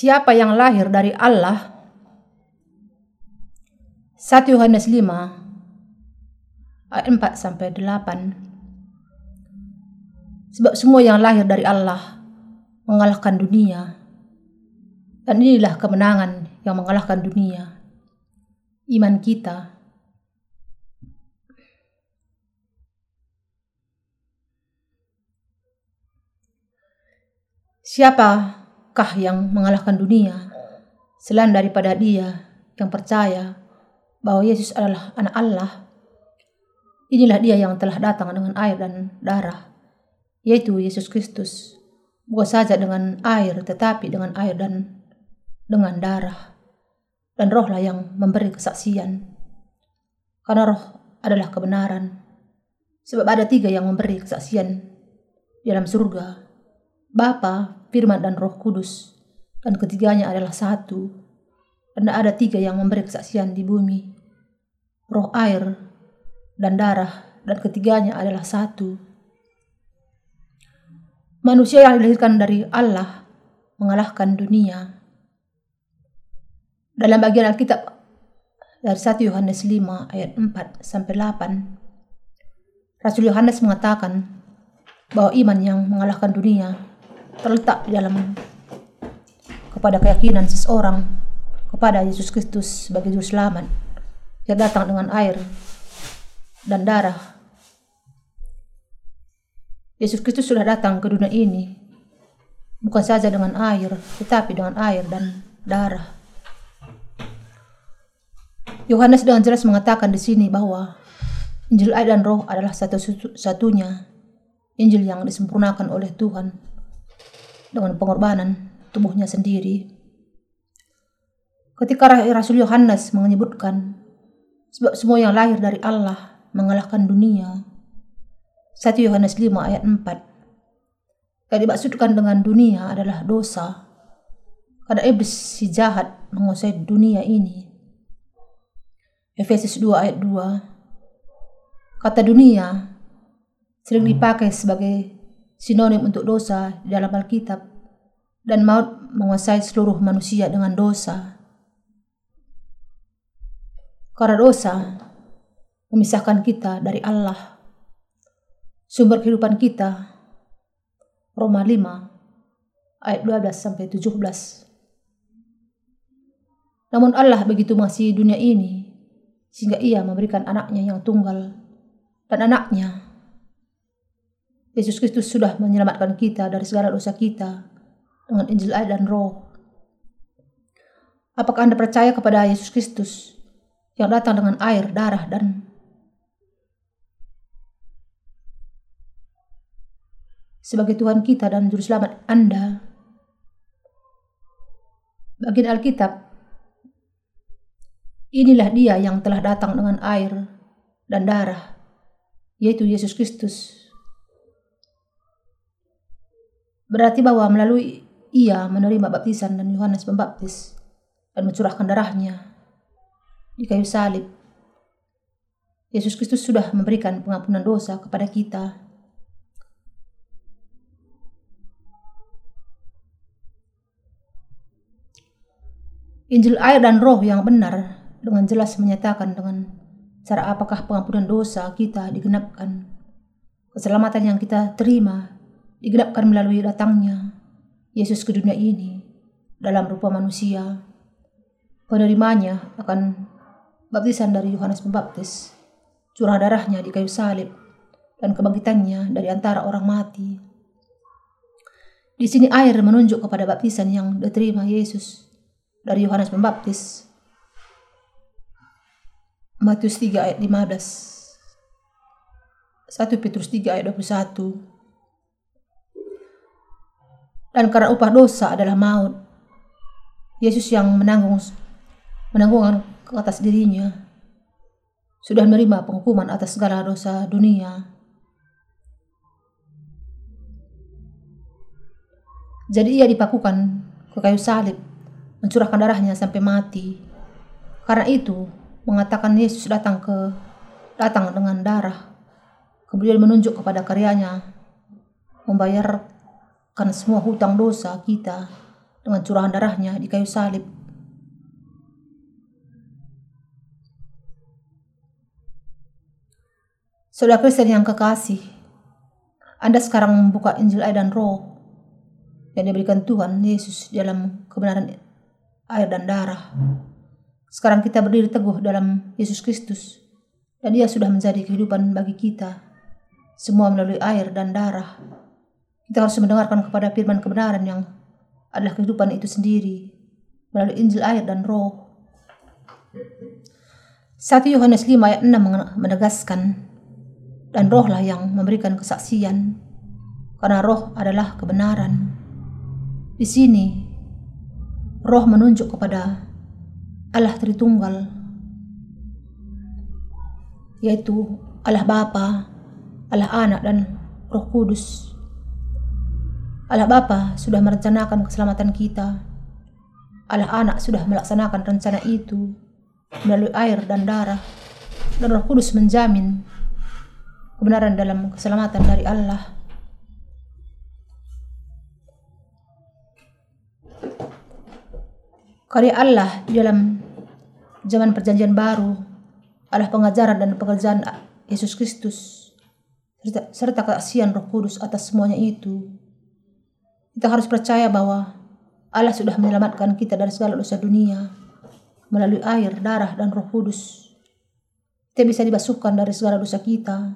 Siapa yang lahir dari Allah? 1 Yohanes 5 ayat 4 sampai 8 Sebab semua yang lahir dari Allah mengalahkan dunia dan inilah kemenangan yang mengalahkan dunia iman kita Siapakah yang mengalahkan dunia selain daripada dia yang percaya bahwa Yesus adalah anak Allah? Inilah dia yang telah datang dengan air dan darah, yaitu Yesus Kristus. Bukan saja dengan air, tetapi dengan air dan dengan darah. Dan rohlah yang memberi kesaksian. Karena roh adalah kebenaran. Sebab ada tiga yang memberi kesaksian dalam surga. Bapa, Firman dan Roh Kudus, dan ketiganya adalah satu. Karena ada tiga yang memberi kesaksian di bumi, roh air dan darah, dan ketiganya adalah satu. Manusia yang dilahirkan dari Allah mengalahkan dunia. Dalam bagian Alkitab dari 1 Yohanes 5 ayat 4 sampai 8, Rasul Yohanes mengatakan bahwa iman yang mengalahkan dunia terletak dalam kepada keyakinan seseorang kepada Yesus Kristus sebagai juru selamat yang datang dengan air dan darah. Yesus Kristus sudah datang ke dunia ini bukan saja dengan air, tetapi dengan air dan darah. Yohanes dengan jelas mengatakan di sini bahwa Injil air dan roh adalah satu-satunya Injil yang disempurnakan oleh Tuhan dengan pengorbanan tubuhnya sendiri. Ketika Rasul Yohanes menyebutkan sebab semua yang lahir dari Allah mengalahkan dunia. 1 Yohanes 5 ayat 4. Yang dimaksudkan dengan dunia adalah dosa. Karena iblis si jahat menguasai dunia ini. Efesus 2 ayat 2. Kata dunia sering dipakai sebagai sinonim untuk dosa di dalam Alkitab, dan maut menguasai seluruh manusia dengan dosa. Karena dosa memisahkan kita dari Allah, sumber kehidupan kita. Roma 5 ayat 12 sampai 17. Namun Allah begitu masih dunia ini sehingga ia memberikan anaknya yang tunggal dan anaknya Yesus Kristus sudah menyelamatkan kita dari segala dosa kita dengan Injil air dan roh. Apakah Anda percaya kepada Yesus Kristus yang datang dengan air, darah, dan sebagai Tuhan kita dan Juru Selamat Anda? Bagian Alkitab, inilah dia yang telah datang dengan air dan darah, yaitu Yesus Kristus Berarti bahwa melalui ia menerima baptisan dan Yohanes Pembaptis dan mencurahkan darahnya di kayu salib. Yesus Kristus sudah memberikan pengampunan dosa kepada kita. Injil air dan roh yang benar dengan jelas menyatakan dengan cara apakah pengampunan dosa kita digenapkan. Keselamatan yang kita terima digenapkan melalui datangnya Yesus ke dunia ini dalam rupa manusia. Penerimanya akan baptisan dari Yohanes Pembaptis, curah darahnya di kayu salib, dan kebangkitannya dari antara orang mati. Di sini air menunjuk kepada baptisan yang diterima Yesus dari Yohanes Pembaptis. Matius 3 ayat 15. 1 Petrus 3 ayat 21 dan karena upah dosa adalah maut. Yesus yang menanggung menanggung ke atas dirinya sudah menerima penghukuman atas segala dosa dunia. Jadi ia dipakukan ke kayu salib, mencurahkan darahnya sampai mati. Karena itu, mengatakan Yesus datang ke datang dengan darah, kemudian menunjuk kepada karyanya, membayar karena semua hutang dosa kita dengan curahan darahnya di kayu salib. Saudara Kristen yang kekasih, Anda sekarang membuka Injil air dan roh yang diberikan Tuhan Yesus dalam kebenaran air dan darah. Sekarang kita berdiri teguh dalam Yesus Kristus dan dia sudah menjadi kehidupan bagi kita. Semua melalui air dan darah. Kita harus mendengarkan kepada firman kebenaran yang adalah kehidupan itu sendiri melalui Injil air dan roh. 1 Yohanes 5 ayat 6 menegaskan dan rohlah yang memberikan kesaksian karena roh adalah kebenaran. Di sini roh menunjuk kepada Allah Tritunggal yaitu Allah Bapa, Allah Anak dan Roh Kudus. Allah Bapa sudah merencanakan keselamatan kita. Allah Anak sudah melaksanakan rencana itu melalui air dan darah. Dan Roh Kudus menjamin kebenaran dalam keselamatan dari Allah. Karya Allah di dalam zaman perjanjian baru adalah pengajaran dan pekerjaan Yesus Kristus serta, serta kesaksian Roh Kudus atas semuanya itu. Kita harus percaya bahwa Allah sudah menyelamatkan kita dari segala dosa dunia melalui air, darah, dan Roh Kudus. Kita bisa dibasuhkan dari segala dosa kita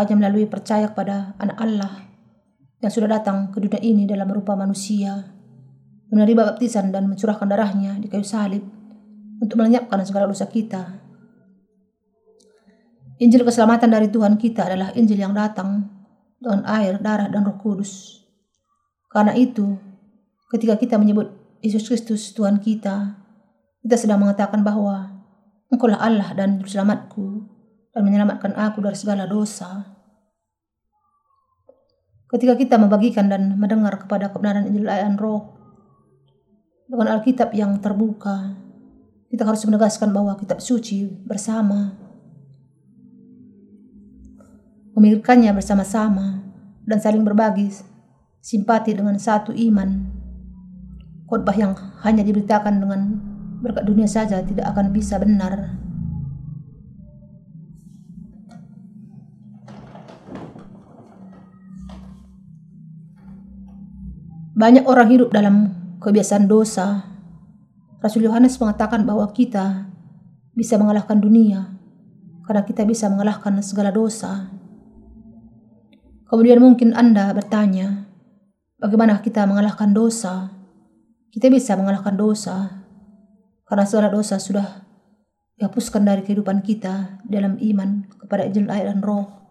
hanya melalui percaya kepada anak Allah yang sudah datang ke dunia ini dalam rupa manusia, menerima baptisan dan mencurahkan darahnya di kayu salib untuk melenyapkan segala dosa kita. Injil keselamatan dari Tuhan kita adalah Injil yang datang dengan air, darah, dan roh kudus. Karena itu, ketika kita menyebut Yesus Kristus Tuhan kita, kita sedang mengatakan bahwa Engkaulah Allah dan Selamatku, dan menyelamatkan aku dari segala dosa. Ketika kita membagikan dan mendengar kepada kebenaran Injil dan Roh dengan Alkitab yang terbuka, kita harus menegaskan bahwa kitab suci bersama, memikirkannya bersama-sama, dan saling berbagi simpati dengan satu iman. Khotbah yang hanya diberitakan dengan berkat dunia saja tidak akan bisa benar. Banyak orang hidup dalam kebiasaan dosa. Rasul Yohanes mengatakan bahwa kita bisa mengalahkan dunia karena kita bisa mengalahkan segala dosa. Kemudian mungkin Anda bertanya, bagaimana kita mengalahkan dosa? Kita bisa mengalahkan dosa karena segala dosa sudah dihapuskan dari kehidupan kita dalam iman kepada Injil air dan roh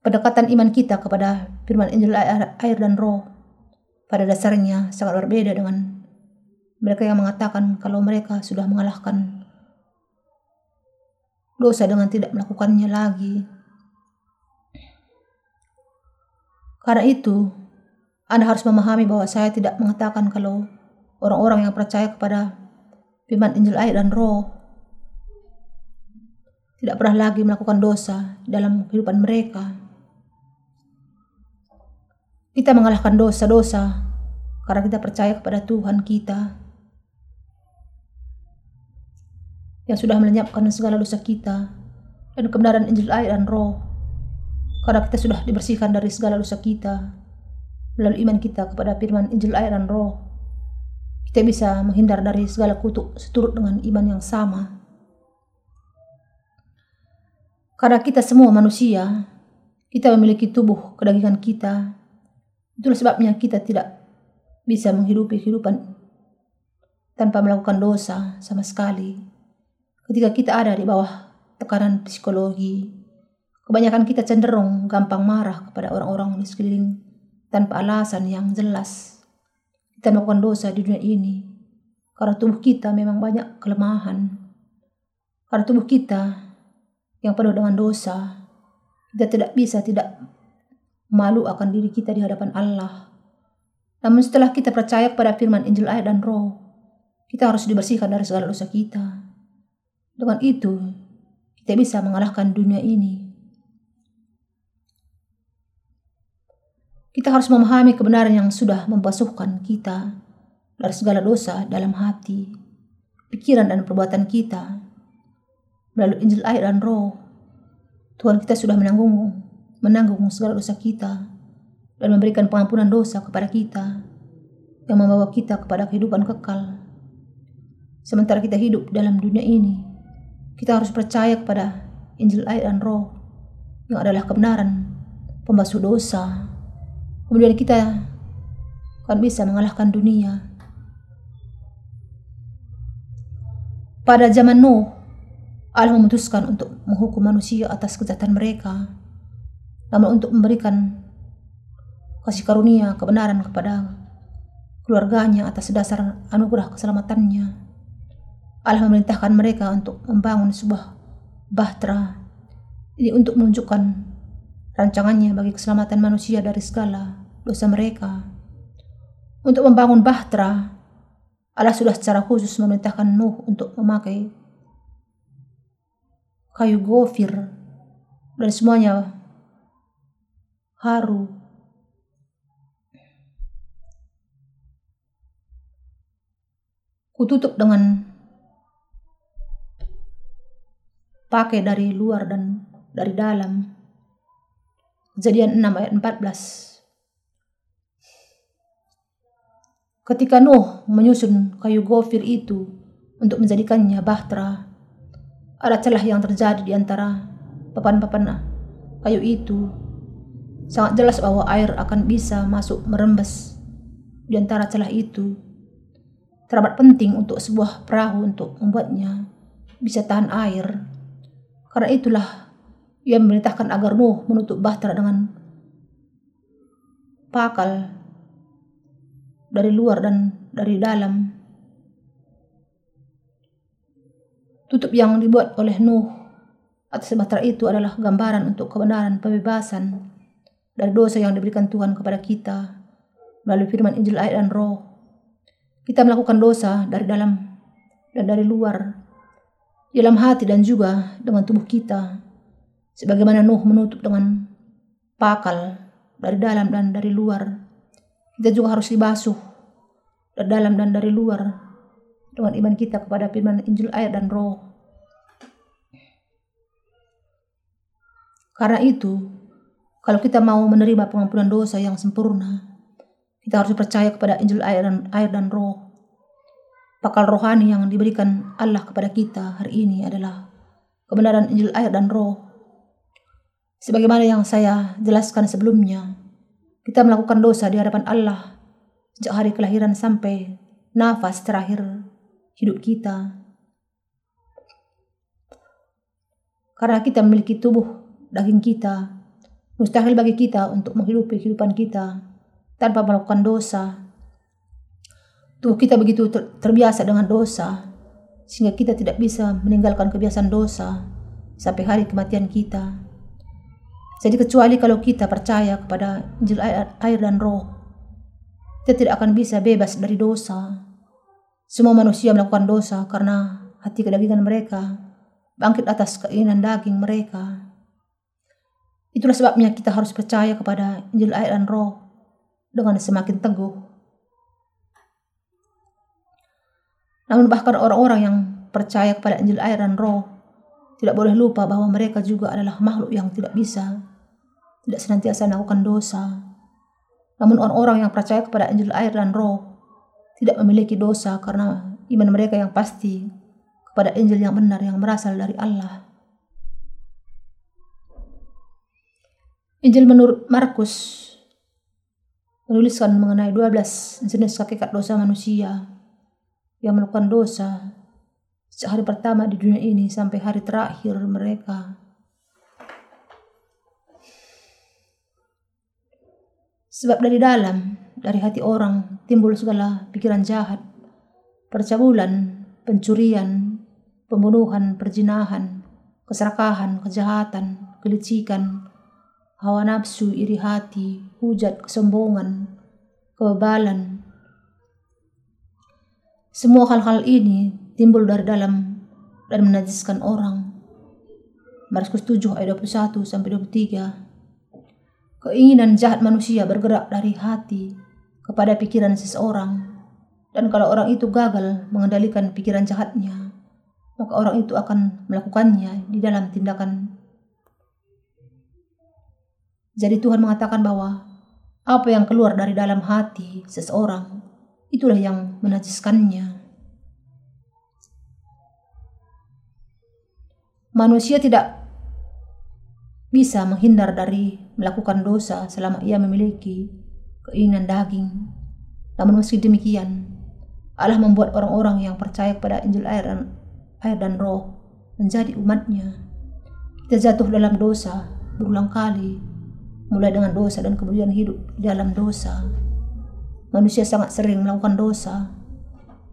pendekatan iman kita kepada firman Injil air, dan roh pada dasarnya sangat berbeda dengan mereka yang mengatakan kalau mereka sudah mengalahkan dosa dengan tidak melakukannya lagi. Karena itu, Anda harus memahami bahwa saya tidak mengatakan kalau orang-orang yang percaya kepada firman Injil air dan roh tidak pernah lagi melakukan dosa dalam kehidupan mereka. Kita mengalahkan dosa-dosa karena kita percaya kepada Tuhan kita yang sudah melenyapkan segala dosa kita dan kebenaran Injil air dan roh karena kita sudah dibersihkan dari segala dosa kita. Melalui iman kita kepada firman Injil air dan roh. Kita bisa menghindar dari segala kutuk seturut dengan iman yang sama. Karena kita semua manusia kita memiliki tubuh kedagingan kita. Itulah sebabnya kita tidak bisa menghidupi kehidupan tanpa melakukan dosa sama sekali. Ketika kita ada di bawah tekanan psikologi, kebanyakan kita cenderung gampang marah kepada orang-orang di sekeliling tanpa alasan yang jelas. Kita melakukan dosa di dunia ini karena tubuh kita memang banyak kelemahan. Karena tubuh kita yang penuh dengan dosa, kita tidak bisa tidak malu akan diri kita di hadapan Allah. Namun setelah kita percaya kepada firman Injil ayat dan roh, kita harus dibersihkan dari segala dosa kita. Dengan itu, kita bisa mengalahkan dunia ini. Kita harus memahami kebenaran yang sudah membasuhkan kita dari segala dosa dalam hati, pikiran dan perbuatan kita. Melalui Injil air dan roh, Tuhan kita sudah menanggung, menanggung segala dosa kita dan memberikan pengampunan dosa kepada kita yang membawa kita kepada kehidupan kekal. Sementara kita hidup dalam dunia ini, kita harus percaya kepada Injil air dan roh yang adalah kebenaran, pembasuh dosa, kemudian kita akan bisa mengalahkan dunia. Pada zaman Nuh, Allah memutuskan untuk menghukum manusia atas kejahatan mereka, namun untuk memberikan kasih karunia kebenaran kepada keluarganya atas dasar anugerah keselamatannya. Allah memerintahkan mereka untuk membangun sebuah bahtera ini untuk menunjukkan rancangannya bagi keselamatan manusia dari segala dosa mereka. Untuk membangun bahtera, Allah sudah secara khusus memerintahkan Nuh untuk memakai kayu gofir dan semuanya haru. Kututup dengan pakai dari luar dan dari dalam. Kejadian 6 ayat 14. Ketika Nuh menyusun kayu gofir itu untuk menjadikannya bahtera, ada celah yang terjadi di antara papan-papan kayu itu. Sangat jelas bahwa air akan bisa masuk merembes di antara celah itu. Teramat penting untuk sebuah perahu untuk membuatnya bisa tahan air. Karena itulah ia memerintahkan agar Nuh menutup bahtera dengan pakal dari luar dan dari dalam. Tutup yang dibuat oleh Nuh atas bahtera itu adalah gambaran untuk kebenaran pembebasan dari dosa yang diberikan Tuhan kepada kita melalui firman Injil ayat dan roh. Kita melakukan dosa dari dalam dan dari luar, dalam hati dan juga dengan tubuh kita Sebagaimana Nuh menutup dengan pakal dari dalam dan dari luar, kita juga harus dibasuh dari dalam dan dari luar dengan iman kita kepada firman Injil air dan roh. Karena itu, kalau kita mau menerima pengampunan dosa yang sempurna, kita harus percaya kepada Injil air dan air dan roh. Pakal rohani yang diberikan Allah kepada kita hari ini adalah kebenaran Injil air dan roh Sebagaimana yang saya jelaskan sebelumnya, kita melakukan dosa di hadapan Allah sejak hari kelahiran sampai nafas terakhir hidup kita. Karena kita memiliki tubuh daging kita, mustahil bagi kita untuk menghidupi kehidupan kita tanpa melakukan dosa. Tubuh kita begitu terbiasa dengan dosa, sehingga kita tidak bisa meninggalkan kebiasaan dosa sampai hari kematian kita. Jadi kecuali kalau kita percaya kepada Injil air, air dan roh, kita tidak akan bisa bebas dari dosa. Semua manusia melakukan dosa karena hati kedagingan mereka bangkit atas keinginan daging mereka. Itulah sebabnya kita harus percaya kepada Injil air dan roh dengan semakin teguh. Namun bahkan orang-orang yang percaya kepada Injil air dan roh tidak boleh lupa bahwa mereka juga adalah makhluk yang tidak bisa tidak senantiasa melakukan dosa. Namun orang-orang yang percaya kepada Injil air dan roh tidak memiliki dosa karena iman mereka yang pasti kepada Injil yang benar yang berasal dari Allah. Injil menurut Markus menuliskan mengenai 12 jenis hakikat dosa manusia yang melakukan dosa sejak hari pertama di dunia ini sampai hari terakhir mereka. Sebab dari dalam, dari hati orang, timbul segala pikiran jahat, percabulan, pencurian, pembunuhan, perjinahan, keserakahan, kejahatan, kelicikan, hawa nafsu, iri hati, hujat, kesombongan, kebebalan. Semua hal-hal ini timbul dari dalam dan menajiskan orang. Markus 7 ayat 21 sampai 23 Keinginan jahat manusia bergerak dari hati kepada pikiran seseorang. Dan kalau orang itu gagal mengendalikan pikiran jahatnya, maka orang itu akan melakukannya di dalam tindakan. Jadi Tuhan mengatakan bahwa apa yang keluar dari dalam hati seseorang itulah yang menajiskannya. Manusia tidak bisa menghindar dari melakukan dosa selama ia memiliki keinginan daging. Namun meski demikian, Allah membuat orang-orang yang percaya kepada Injil air dan, air dan roh menjadi umatnya. Kita jatuh dalam dosa berulang kali, mulai dengan dosa dan kemudian hidup dalam dosa. Manusia sangat sering melakukan dosa.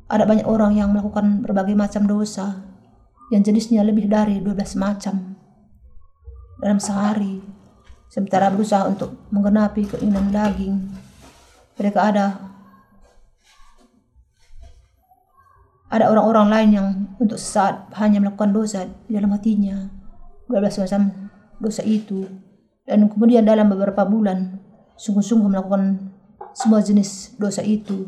Ada banyak orang yang melakukan berbagai macam dosa yang jenisnya lebih dari 12 macam dalam sehari. Sementara berusaha untuk menggenapi keinginan daging mereka ada ada orang-orang lain yang untuk sesaat hanya melakukan dosa di dalam hatinya. 12 macam dosa itu. Dan kemudian dalam beberapa bulan sungguh-sungguh melakukan semua jenis dosa itu.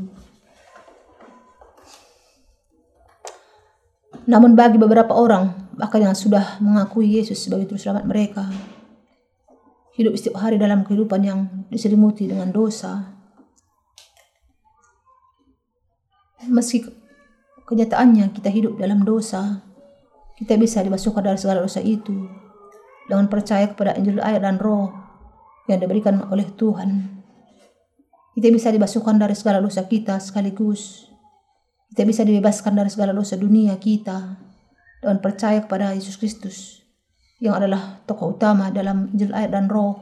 Namun bagi beberapa orang, bahkan yang sudah mengakui Yesus sebagai juru selamat mereka, hidup setiap hari dalam kehidupan yang diselimuti dengan dosa. Meski kenyataannya kita hidup dalam dosa, kita bisa dibasuhkan dari segala dosa itu dengan percaya kepada Injil air dan roh yang diberikan oleh Tuhan. Kita bisa dibasuhkan dari segala dosa kita sekaligus kita bisa dibebaskan dari segala dosa dunia kita dan percaya kepada Yesus Kristus yang adalah tokoh utama dalam Injil air dan roh.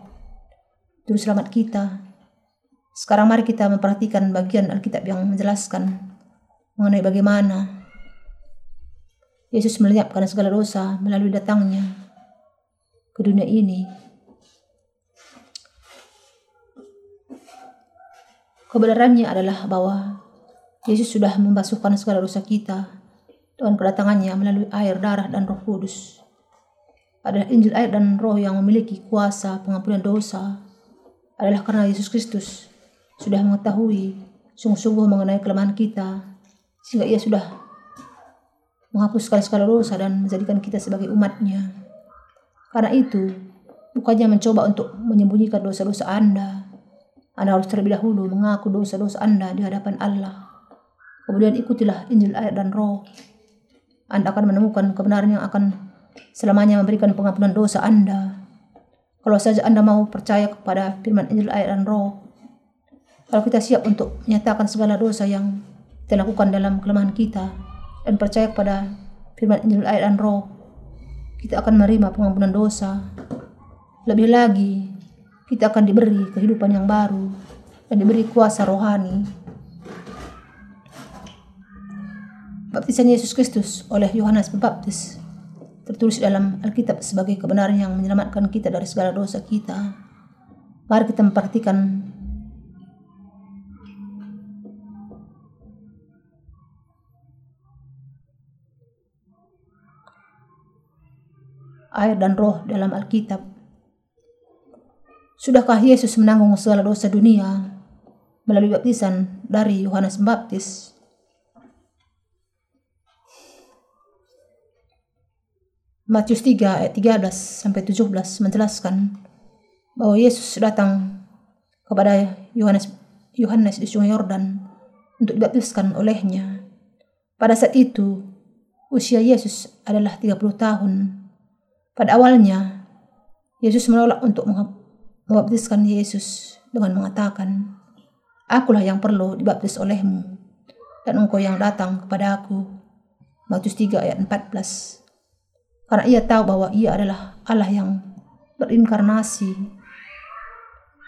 Juru selamat kita. Sekarang mari kita memperhatikan bagian Alkitab yang menjelaskan mengenai bagaimana Yesus melenyapkan segala dosa melalui datangnya ke dunia ini. Kebenarannya adalah bahwa Yesus sudah membasuhkan segala dosa kita dengan kedatangannya melalui air, darah, dan roh kudus. Adalah Injil air dan roh yang memiliki kuasa pengampunan dosa adalah karena Yesus Kristus sudah mengetahui sungguh-sungguh mengenai kelemahan kita sehingga ia sudah menghapuskan segala dosa dan menjadikan kita sebagai umatnya. Karena itu, bukannya mencoba untuk menyembunyikan dosa-dosa Anda, Anda harus terlebih dahulu mengaku dosa-dosa Anda di hadapan Allah. Kemudian ikutilah Injil air dan roh. Anda akan menemukan kebenaran yang akan selamanya memberikan pengampunan dosa Anda. Kalau saja Anda mau percaya kepada firman Injil air dan roh. Kalau kita siap untuk menyatakan segala dosa yang kita lakukan dalam kelemahan kita dan percaya kepada firman Injil air dan roh, kita akan menerima pengampunan dosa. Lebih lagi, kita akan diberi kehidupan yang baru dan diberi kuasa rohani Baptisan Yesus Kristus oleh Yohanes Pembaptis tertulis dalam Alkitab sebagai kebenaran yang menyelamatkan kita dari segala dosa kita. Mari kita memperhatikan air dan roh dalam Alkitab. Sudahkah Yesus menanggung segala dosa dunia melalui baptisan dari Yohanes Pembaptis? Matius 3 ayat 13 sampai 17 menjelaskan bahwa Yesus datang kepada Yohanes Yohanes di Sungai Yordan untuk dibaptiskan olehnya. Pada saat itu, usia Yesus adalah 30 tahun. Pada awalnya, Yesus menolak untuk membaptiskan Yesus dengan mengatakan, Akulah yang perlu dibaptis olehmu, dan engkau yang datang kepada aku. Matius 3 ayat 14 karena ia tahu bahwa ia adalah Allah yang berinkarnasi.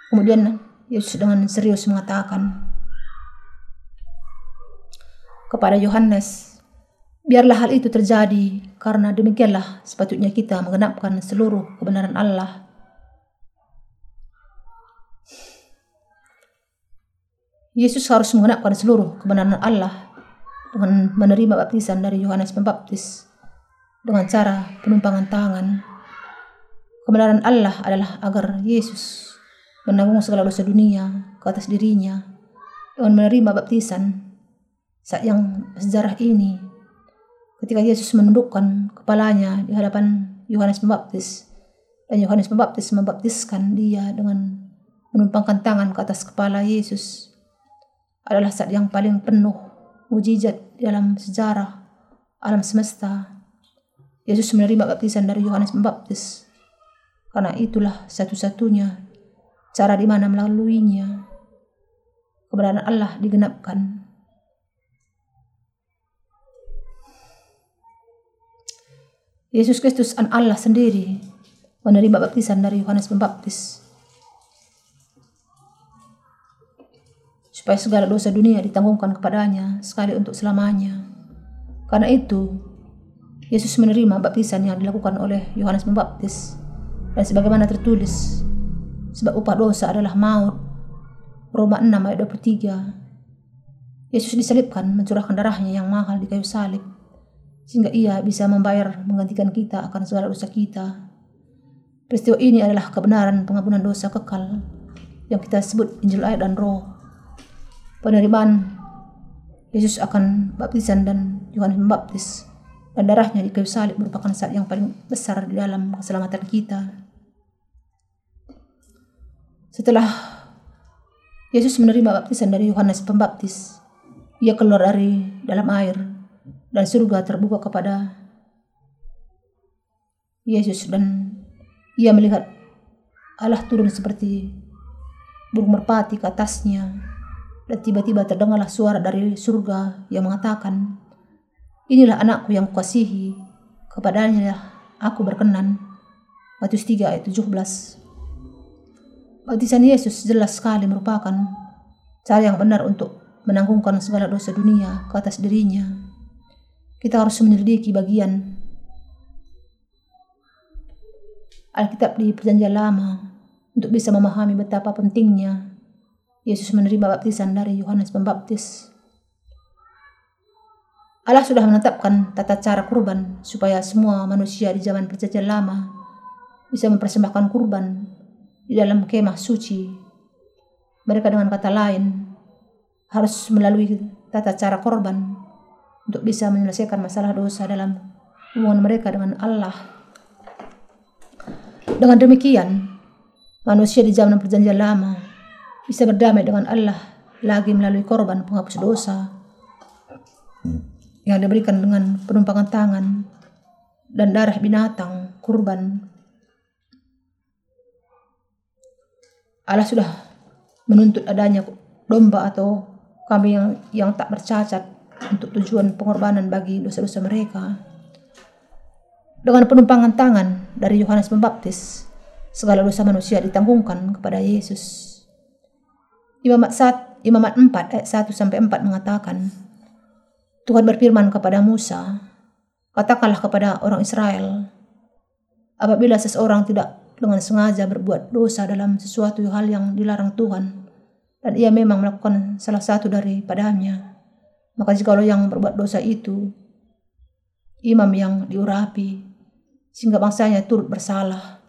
Kemudian Yesus dengan serius mengatakan kepada Yohanes, biarlah hal itu terjadi karena demikianlah sepatutnya kita menggenapkan seluruh kebenaran Allah. Yesus harus menggenapkan seluruh kebenaran Allah dengan menerima baptisan dari Yohanes Pembaptis dengan cara penumpangan tangan. Kebenaran Allah adalah agar Yesus menanggung segala dosa dunia ke atas dirinya dengan menerima baptisan saat yang sejarah ini ketika Yesus menundukkan kepalanya di hadapan Yohanes Pembaptis dan Yohanes Pembaptis membaptiskan dia dengan menumpangkan tangan ke atas kepala Yesus adalah saat yang paling penuh mujizat dalam sejarah alam semesta. Yesus menerima baptisan dari Yohanes Pembaptis karena itulah satu-satunya cara di mana melaluinya keberadaan Allah digenapkan. Yesus Kristus an Allah sendiri menerima baptisan dari Yohanes Pembaptis supaya segala dosa dunia ditanggungkan kepadanya sekali untuk selamanya. Karena itu, Yesus menerima baptisan yang dilakukan oleh Yohanes Pembaptis dan sebagaimana tertulis, sebab upah dosa adalah maut. Roma 6 ayat 23. Yesus disalibkan mencurahkan darahnya yang mahal di kayu salib sehingga ia bisa membayar menggantikan kita akan segala dosa kita. Peristiwa ini adalah kebenaran pengampunan dosa kekal yang kita sebut Injil air dan roh. Penerimaan Yesus akan baptisan dan Yohanes membaptis dan darahnya di kayu salib merupakan saat yang paling besar di dalam keselamatan kita. Setelah Yesus menerima baptisan dari Yohanes Pembaptis, ia keluar dari dalam air dan surga terbuka kepada Yesus dan ia melihat Allah turun seperti burung merpati ke atasnya dan tiba-tiba terdengarlah suara dari surga yang mengatakan inilah anakku yang kukasihi kepadanya aku berkenan. Matius 3 ayat 17 Baptisan Yesus jelas sekali merupakan cara yang benar untuk menanggungkan segala dosa dunia ke atas dirinya. Kita harus menyelidiki bagian Alkitab di Perjanjian Lama untuk bisa memahami betapa pentingnya Yesus menerima baptisan dari Yohanes Pembaptis. Allah sudah menetapkan tata cara kurban supaya semua manusia di zaman Perjanjian Lama bisa mempersembahkan kurban di dalam kemah suci. Mereka dengan kata lain harus melalui tata cara korban untuk bisa menyelesaikan masalah dosa dalam hubungan mereka dengan Allah. Dengan demikian, manusia di zaman perjanjian lama bisa berdamai dengan Allah lagi melalui korban penghapus dosa yang diberikan dengan penumpangan tangan dan darah binatang kurban. Allah sudah menuntut adanya domba atau kambing yang, yang tak bercacat untuk tujuan pengorbanan bagi dosa-dosa mereka. Dengan penumpangan tangan dari Yohanes Pembaptis, segala dosa manusia ditanggungkan kepada Yesus. Imamat, saat, Imamat 4 ayat 1 sampai 4 mengatakan, Tuhan berfirman kepada Musa, katakanlah kepada orang Israel, apabila seseorang tidak dengan sengaja berbuat dosa dalam sesuatu hal yang dilarang Tuhan, dan ia memang melakukan salah satu daripadanya, maka jikalau yang berbuat dosa itu imam yang diurapi sehingga bangsanya turut bersalah,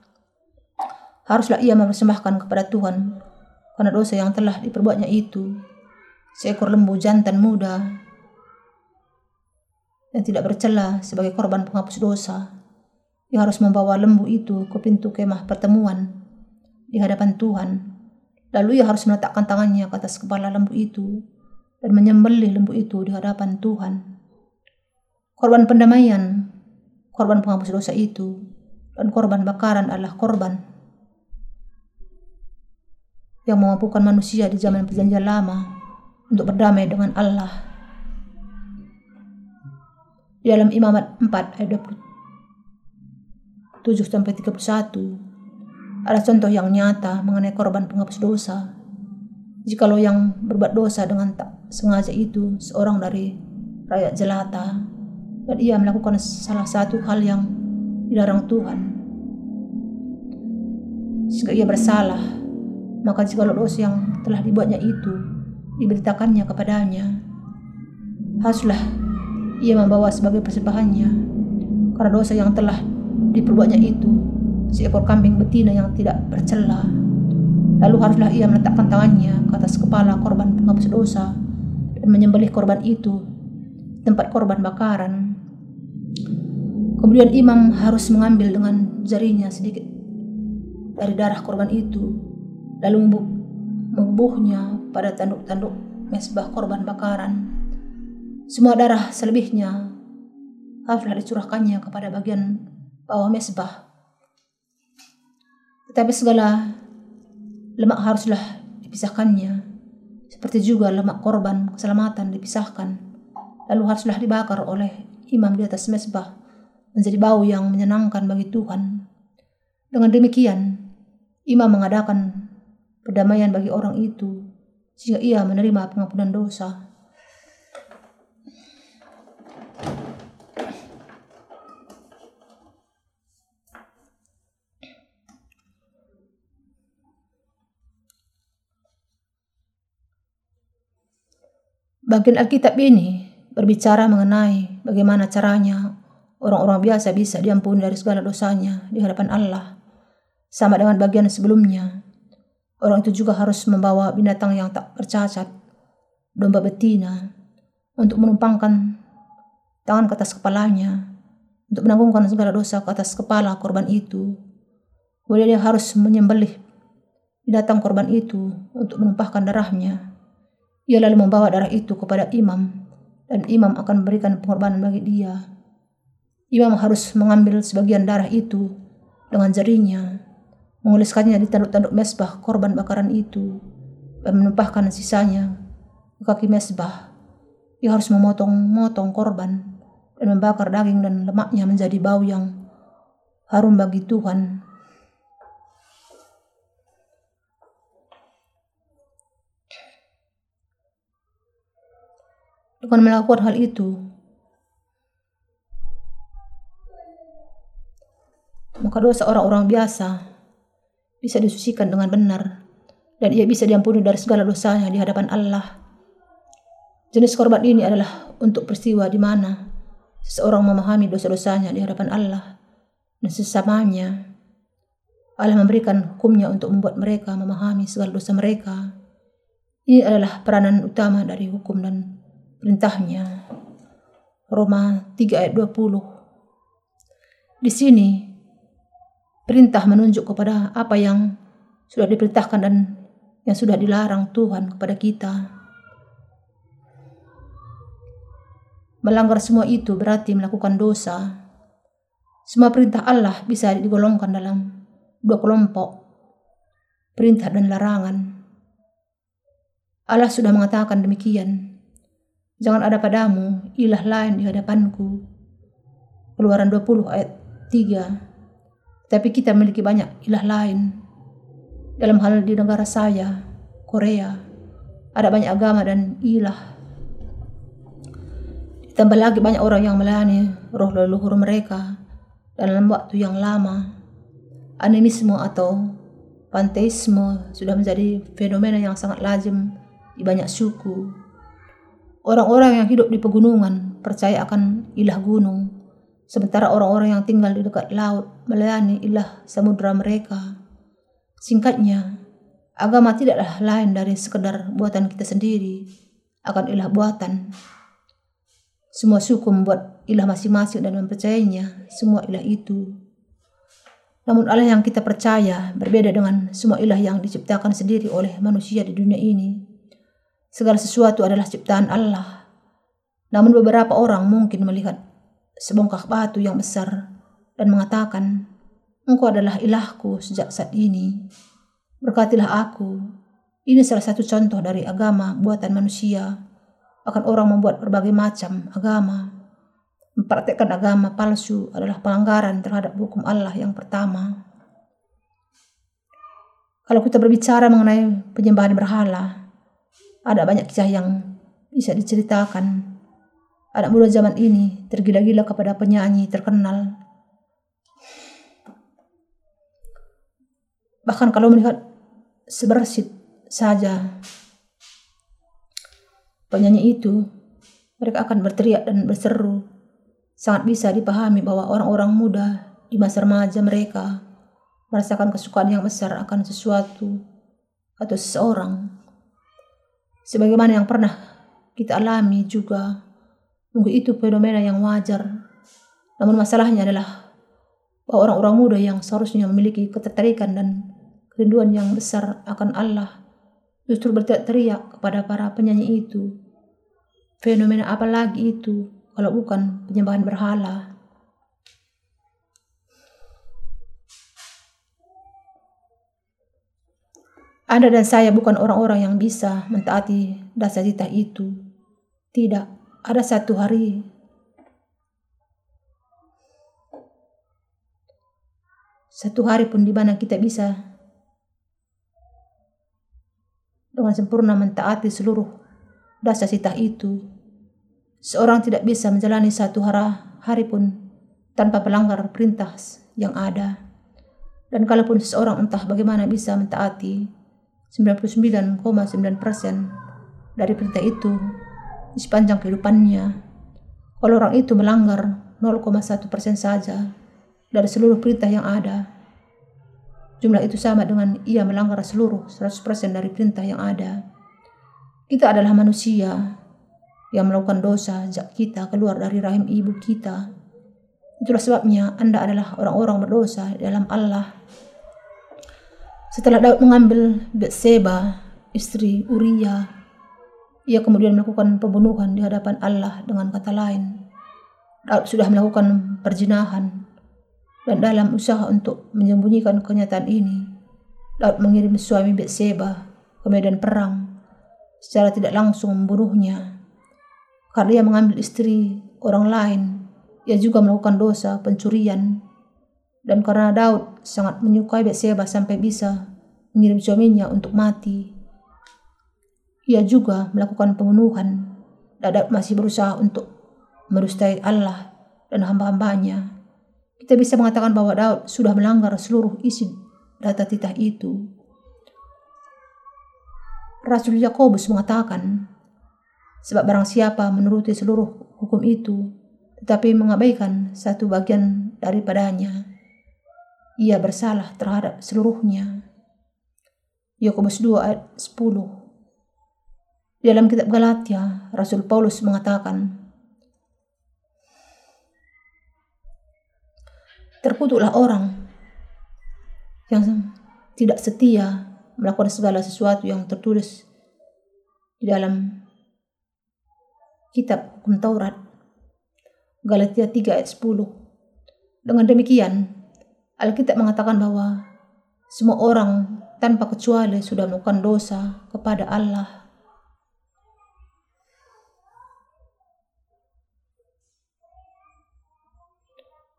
haruslah ia mempersembahkan kepada Tuhan karena dosa yang telah diperbuatnya itu seekor lembu jantan muda yang tidak bercela sebagai korban penghapus dosa. Ia harus membawa lembu itu ke pintu kemah pertemuan di hadapan Tuhan. Lalu ia harus meletakkan tangannya ke atas kepala lembu itu dan menyembelih lembu itu di hadapan Tuhan. Korban pendamaian, korban penghapus dosa itu, dan korban bakaran adalah korban yang memampukan manusia di zaman perjanjian lama untuk berdamai dengan Allah. Di dalam Imamat 4 ayat 27 sampai 31 ada contoh yang nyata mengenai korban penghapus dosa. Jikalau yang berbuat dosa dengan tak sengaja itu seorang dari rakyat jelata dan ia melakukan salah satu hal yang dilarang Tuhan sehingga ia bersalah maka jika dosa yang telah dibuatnya itu diberitakannya kepadanya haruslah ia membawa sebagai persembahannya karena dosa yang telah diperbuatnya itu seekor kambing betina yang tidak bercela Lalu haruslah ia meletakkan tangannya ke atas kepala korban penghapus dosa dan menyembelih korban itu tempat korban bakaran. Kemudian imam harus mengambil dengan jarinya sedikit dari darah korban itu, lalu membubuhnya pada tanduk-tanduk mesbah korban bakaran. Semua darah selebihnya haruslah dicurahkannya kepada bagian bawah mesbah. Tetapi segala lemak haruslah dipisahkannya, seperti juga lemak korban keselamatan dipisahkan, lalu haruslah dibakar oleh imam di atas mesbah menjadi bau yang menyenangkan bagi Tuhan. Dengan demikian, imam mengadakan perdamaian bagi orang itu sehingga ia menerima pengampunan dosa. Bagian Alkitab ini berbicara mengenai bagaimana caranya orang-orang biasa bisa diampuni dari segala dosanya di hadapan Allah. Sama dengan bagian sebelumnya, orang itu juga harus membawa binatang yang tak bercacat, domba betina, untuk menumpangkan tangan ke atas kepalanya, untuk menanggungkan segala dosa ke atas kepala korban itu. Kemudian dia harus menyembelih binatang korban itu untuk menumpahkan darahnya. Ia lalu membawa darah itu kepada imam, dan imam akan memberikan pengorbanan bagi dia. Imam harus mengambil sebagian darah itu dengan jarinya, menguliskannya di tanduk-tanduk mesbah korban bakaran itu, dan menumpahkan sisanya ke kaki mesbah. Ia harus memotong-motong korban dan membakar daging dan lemaknya menjadi bau yang harum bagi Tuhan Dengan melakukan hal itu, maka dosa orang-orang biasa bisa disucikan dengan benar dan ia bisa diampuni dari segala dosanya di hadapan Allah. Jenis korban ini adalah untuk peristiwa di mana seseorang memahami dosa-dosanya di hadapan Allah dan sesamanya. Allah memberikan hukumnya untuk membuat mereka memahami segala dosa mereka. Ini adalah peranan utama dari hukum dan perintahnya. Roma 3 ayat 20. Di sini perintah menunjuk kepada apa yang sudah diperintahkan dan yang sudah dilarang Tuhan kepada kita. Melanggar semua itu berarti melakukan dosa. Semua perintah Allah bisa digolongkan dalam dua kelompok, perintah dan larangan. Allah sudah mengatakan demikian. Jangan ada padamu ilah lain di hadapanku. Keluaran 20 ayat 3. Tapi kita memiliki banyak ilah lain. Dalam hal di negara saya, Korea, ada banyak agama dan ilah. Ditambah lagi banyak orang yang melayani roh leluhur mereka dalam waktu yang lama. Animisme atau panteisme sudah menjadi fenomena yang sangat lazim di banyak suku Orang-orang yang hidup di pegunungan percaya akan ilah gunung, sementara orang-orang yang tinggal di dekat laut melayani ilah samudera mereka. Singkatnya, agama tidaklah lain dari sekedar buatan kita sendiri akan ilah buatan. Semua suku membuat ilah masing-masing dan mempercayainya semua ilah itu. Namun Allah yang kita percaya berbeda dengan semua ilah yang diciptakan sendiri oleh manusia di dunia ini. Segala sesuatu adalah ciptaan Allah. Namun beberapa orang mungkin melihat sebongkah batu yang besar dan mengatakan, Engkau adalah ilahku sejak saat ini. Berkatilah aku. Ini salah satu contoh dari agama buatan manusia. Akan orang membuat berbagai macam agama. Mempraktekkan agama palsu adalah pelanggaran terhadap hukum Allah yang pertama. Kalau kita berbicara mengenai penyembahan berhala, ada banyak kisah yang bisa diceritakan. Anak muda zaman ini tergila-gila kepada penyanyi terkenal. Bahkan kalau melihat sebersit saja penyanyi itu, mereka akan berteriak dan berseru. Sangat bisa dipahami bahwa orang-orang muda di masa remaja mereka merasakan kesukaan yang besar akan sesuatu atau seseorang. Sebagaimana yang pernah kita alami juga, mungkin itu fenomena yang wajar. Namun masalahnya adalah bahwa orang-orang muda yang seharusnya memiliki ketertarikan dan kerinduan yang besar akan Allah justru berteriak kepada para penyanyi itu. Fenomena apa lagi itu kalau bukan penyembahan berhala? Anda dan saya bukan orang-orang yang bisa mentaati dasar cita itu. Tidak, ada satu hari satu hari pun di mana kita bisa dengan sempurna mentaati seluruh dasar cita itu. Seorang tidak bisa menjalani satu hari pun tanpa melanggar perintah yang ada. Dan kalaupun seseorang entah bagaimana bisa mentaati 99,9% dari perintah itu di sepanjang kehidupannya. Kalau orang itu melanggar 0,1% saja dari seluruh perintah yang ada, jumlah itu sama dengan ia melanggar seluruh 100% dari perintah yang ada. Kita adalah manusia yang melakukan dosa sejak kita keluar dari rahim ibu kita. Itulah sebabnya Anda adalah orang-orang berdosa dalam Allah setelah Daud mengambil Betseba, istri Uria, ia kemudian melakukan pembunuhan di hadapan Allah dengan kata lain. Daud sudah melakukan perjinahan dan dalam usaha untuk menyembunyikan kenyataan ini, Daud mengirim suami Betseba ke medan perang secara tidak langsung membunuhnya. Karena ia mengambil istri orang lain, ia juga melakukan dosa pencurian dan karena Daud sangat menyukai Betseba sampai bisa mengirim suaminya untuk mati. Ia juga melakukan pembunuhan. Dan Daud masih berusaha untuk merustai Allah dan hamba-hambanya. Kita bisa mengatakan bahwa Daud sudah melanggar seluruh isi data titah itu. Rasul Yakobus mengatakan, sebab barang siapa menuruti seluruh hukum itu, tetapi mengabaikan satu bagian daripadanya, ia bersalah terhadap seluruhnya. Yakobus 2 ayat 10. Dalam kitab Galatia, Rasul Paulus mengatakan, Terkutuklah orang yang tidak setia melakukan segala sesuatu yang tertulis di dalam kitab hukum Taurat. Galatia 3 ayat 10. Dengan demikian, Alkitab mengatakan bahwa semua orang tanpa kecuali sudah melakukan dosa kepada Allah.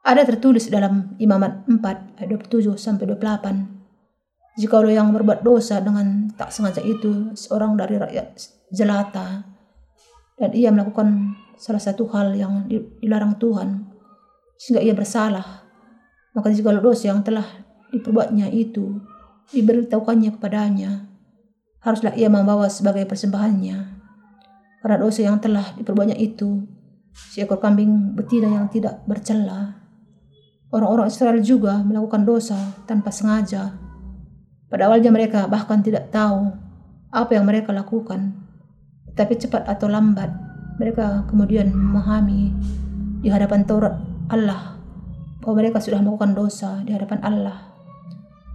Ada tertulis dalam Imamat 4 ayat 27 sampai 28. Jika yang berbuat dosa dengan tak sengaja itu seorang dari rakyat jelata dan ia melakukan salah satu hal yang dilarang Tuhan sehingga ia bersalah maka jika dosa yang telah diperbuatnya itu diberitahukannya kepadanya, haruslah ia membawa sebagai persembahannya. Karena dosa yang telah diperbuatnya itu, seekor kambing betina yang tidak bercela. Orang-orang Israel juga melakukan dosa tanpa sengaja. Pada awalnya mereka bahkan tidak tahu apa yang mereka lakukan. Tapi cepat atau lambat, mereka kemudian memahami di hadapan Taurat Allah bahwa mereka sudah melakukan dosa di hadapan Allah.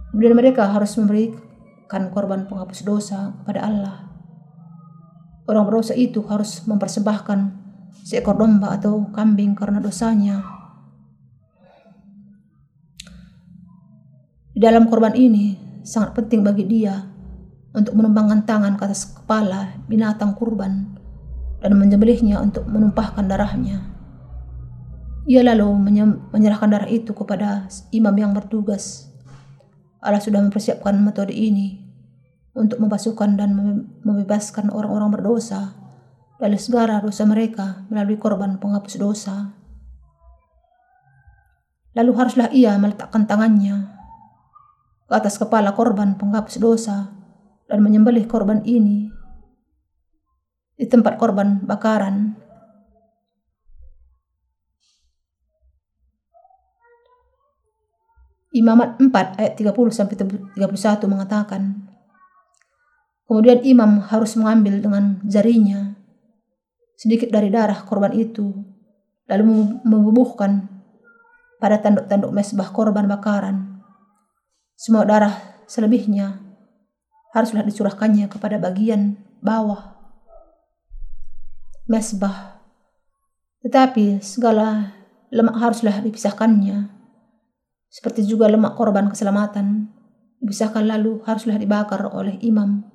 Kemudian mereka harus memberikan korban penghapus dosa kepada Allah. Orang berdosa itu harus mempersembahkan seekor domba atau kambing karena dosanya. Di dalam korban ini sangat penting bagi dia untuk menumpangkan tangan ke atas kepala binatang kurban dan menyembelihnya untuk menumpahkan darahnya. Ia lalu menyerahkan darah itu kepada imam yang bertugas. Allah sudah mempersiapkan metode ini untuk membasuhkan dan membebaskan orang-orang berdosa dari segala dosa mereka melalui korban penghapus dosa. Lalu haruslah ia meletakkan tangannya ke atas kepala korban penghapus dosa dan menyembelih korban ini di tempat korban bakaran Imamat 4 ayat 30 sampai 31 mengatakan, Kemudian imam harus mengambil dengan jarinya sedikit dari darah korban itu, lalu membubuhkan pada tanduk-tanduk mesbah korban bakaran. Semua darah selebihnya haruslah dicurahkannya kepada bagian bawah mesbah. Tetapi segala lemak haruslah dipisahkannya. Seperti juga lemak korban keselamatan dipisahkan lalu haruslah dibakar oleh imam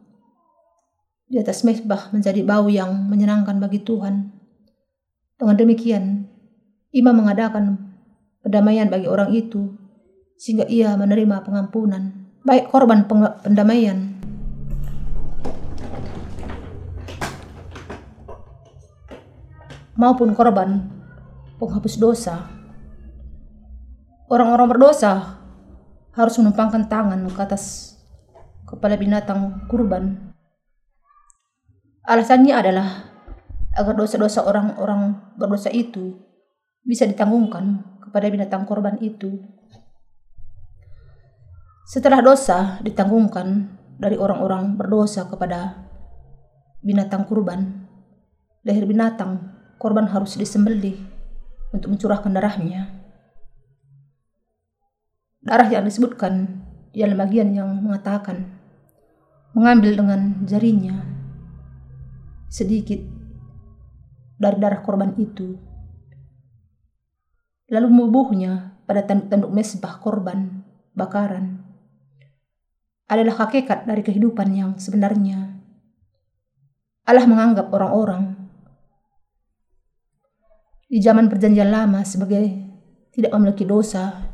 di atas mesbah menjadi bau yang menyenangkan bagi Tuhan. Dengan demikian, imam mengadakan pendamaian bagi orang itu sehingga ia menerima pengampunan, baik korban pendamaian maupun korban penghapus dosa. Orang-orang berdosa harus menumpangkan tangan ke atas kepala binatang kurban Alasannya adalah agar dosa-dosa orang-orang berdosa itu bisa ditanggungkan kepada binatang korban itu. Setelah dosa ditanggungkan dari orang-orang berdosa kepada binatang kurban, leher binatang korban harus disembelih untuk mencurahkan darahnya. Darah yang disebutkan ialah bagian yang mengatakan mengambil dengan jarinya sedikit dari darah korban itu. Lalu membubuhnya pada tanduk-tanduk mesbah korban bakaran adalah hakikat dari kehidupan yang sebenarnya. Allah menganggap orang-orang di zaman perjanjian lama sebagai tidak memiliki dosa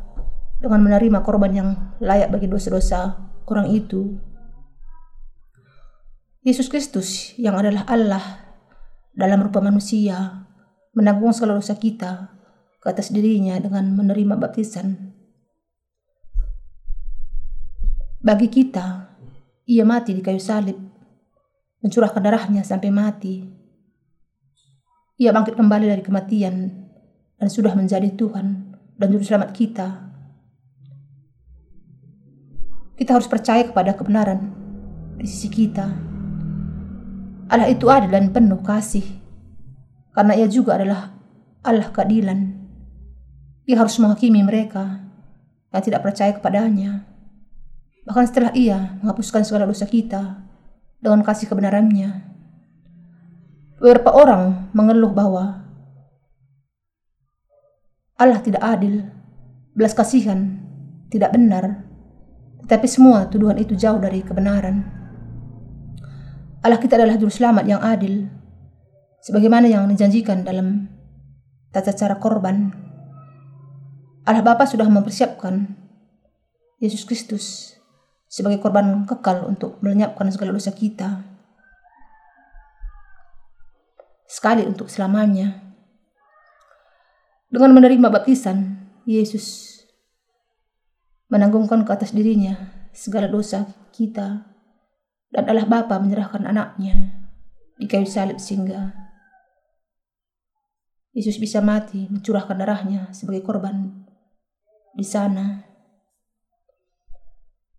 dengan menerima korban yang layak bagi dosa-dosa orang itu Yesus Kristus yang adalah Allah dalam rupa manusia menanggung segala dosa kita ke atas dirinya dengan menerima baptisan. Bagi kita, ia mati di kayu salib, mencurahkan darahnya sampai mati. Ia bangkit kembali dari kematian dan sudah menjadi Tuhan dan Juru Selamat kita. Kita harus percaya kepada kebenaran di sisi kita Allah itu adil dan penuh kasih. Karena ia juga adalah Allah keadilan. Ia harus menghakimi mereka yang tidak percaya kepadanya. Bahkan setelah ia menghapuskan segala dosa kita dengan kasih kebenarannya. Beberapa orang mengeluh bahwa Allah tidak adil, belas kasihan, tidak benar, tetapi semua tuduhan itu jauh dari kebenaran. Allah kita adalah juru selamat yang adil, sebagaimana yang dijanjikan dalam tata cara korban. Allah Bapa sudah mempersiapkan Yesus Kristus sebagai korban kekal untuk melenyapkan segala dosa kita. Sekali untuk selamanya. Dengan menerima baptisan, Yesus menanggungkan ke atas dirinya segala dosa kita dan Allah Bapa menyerahkan anaknya di kayu salib sehingga Yesus bisa mati mencurahkan darahnya sebagai korban di sana.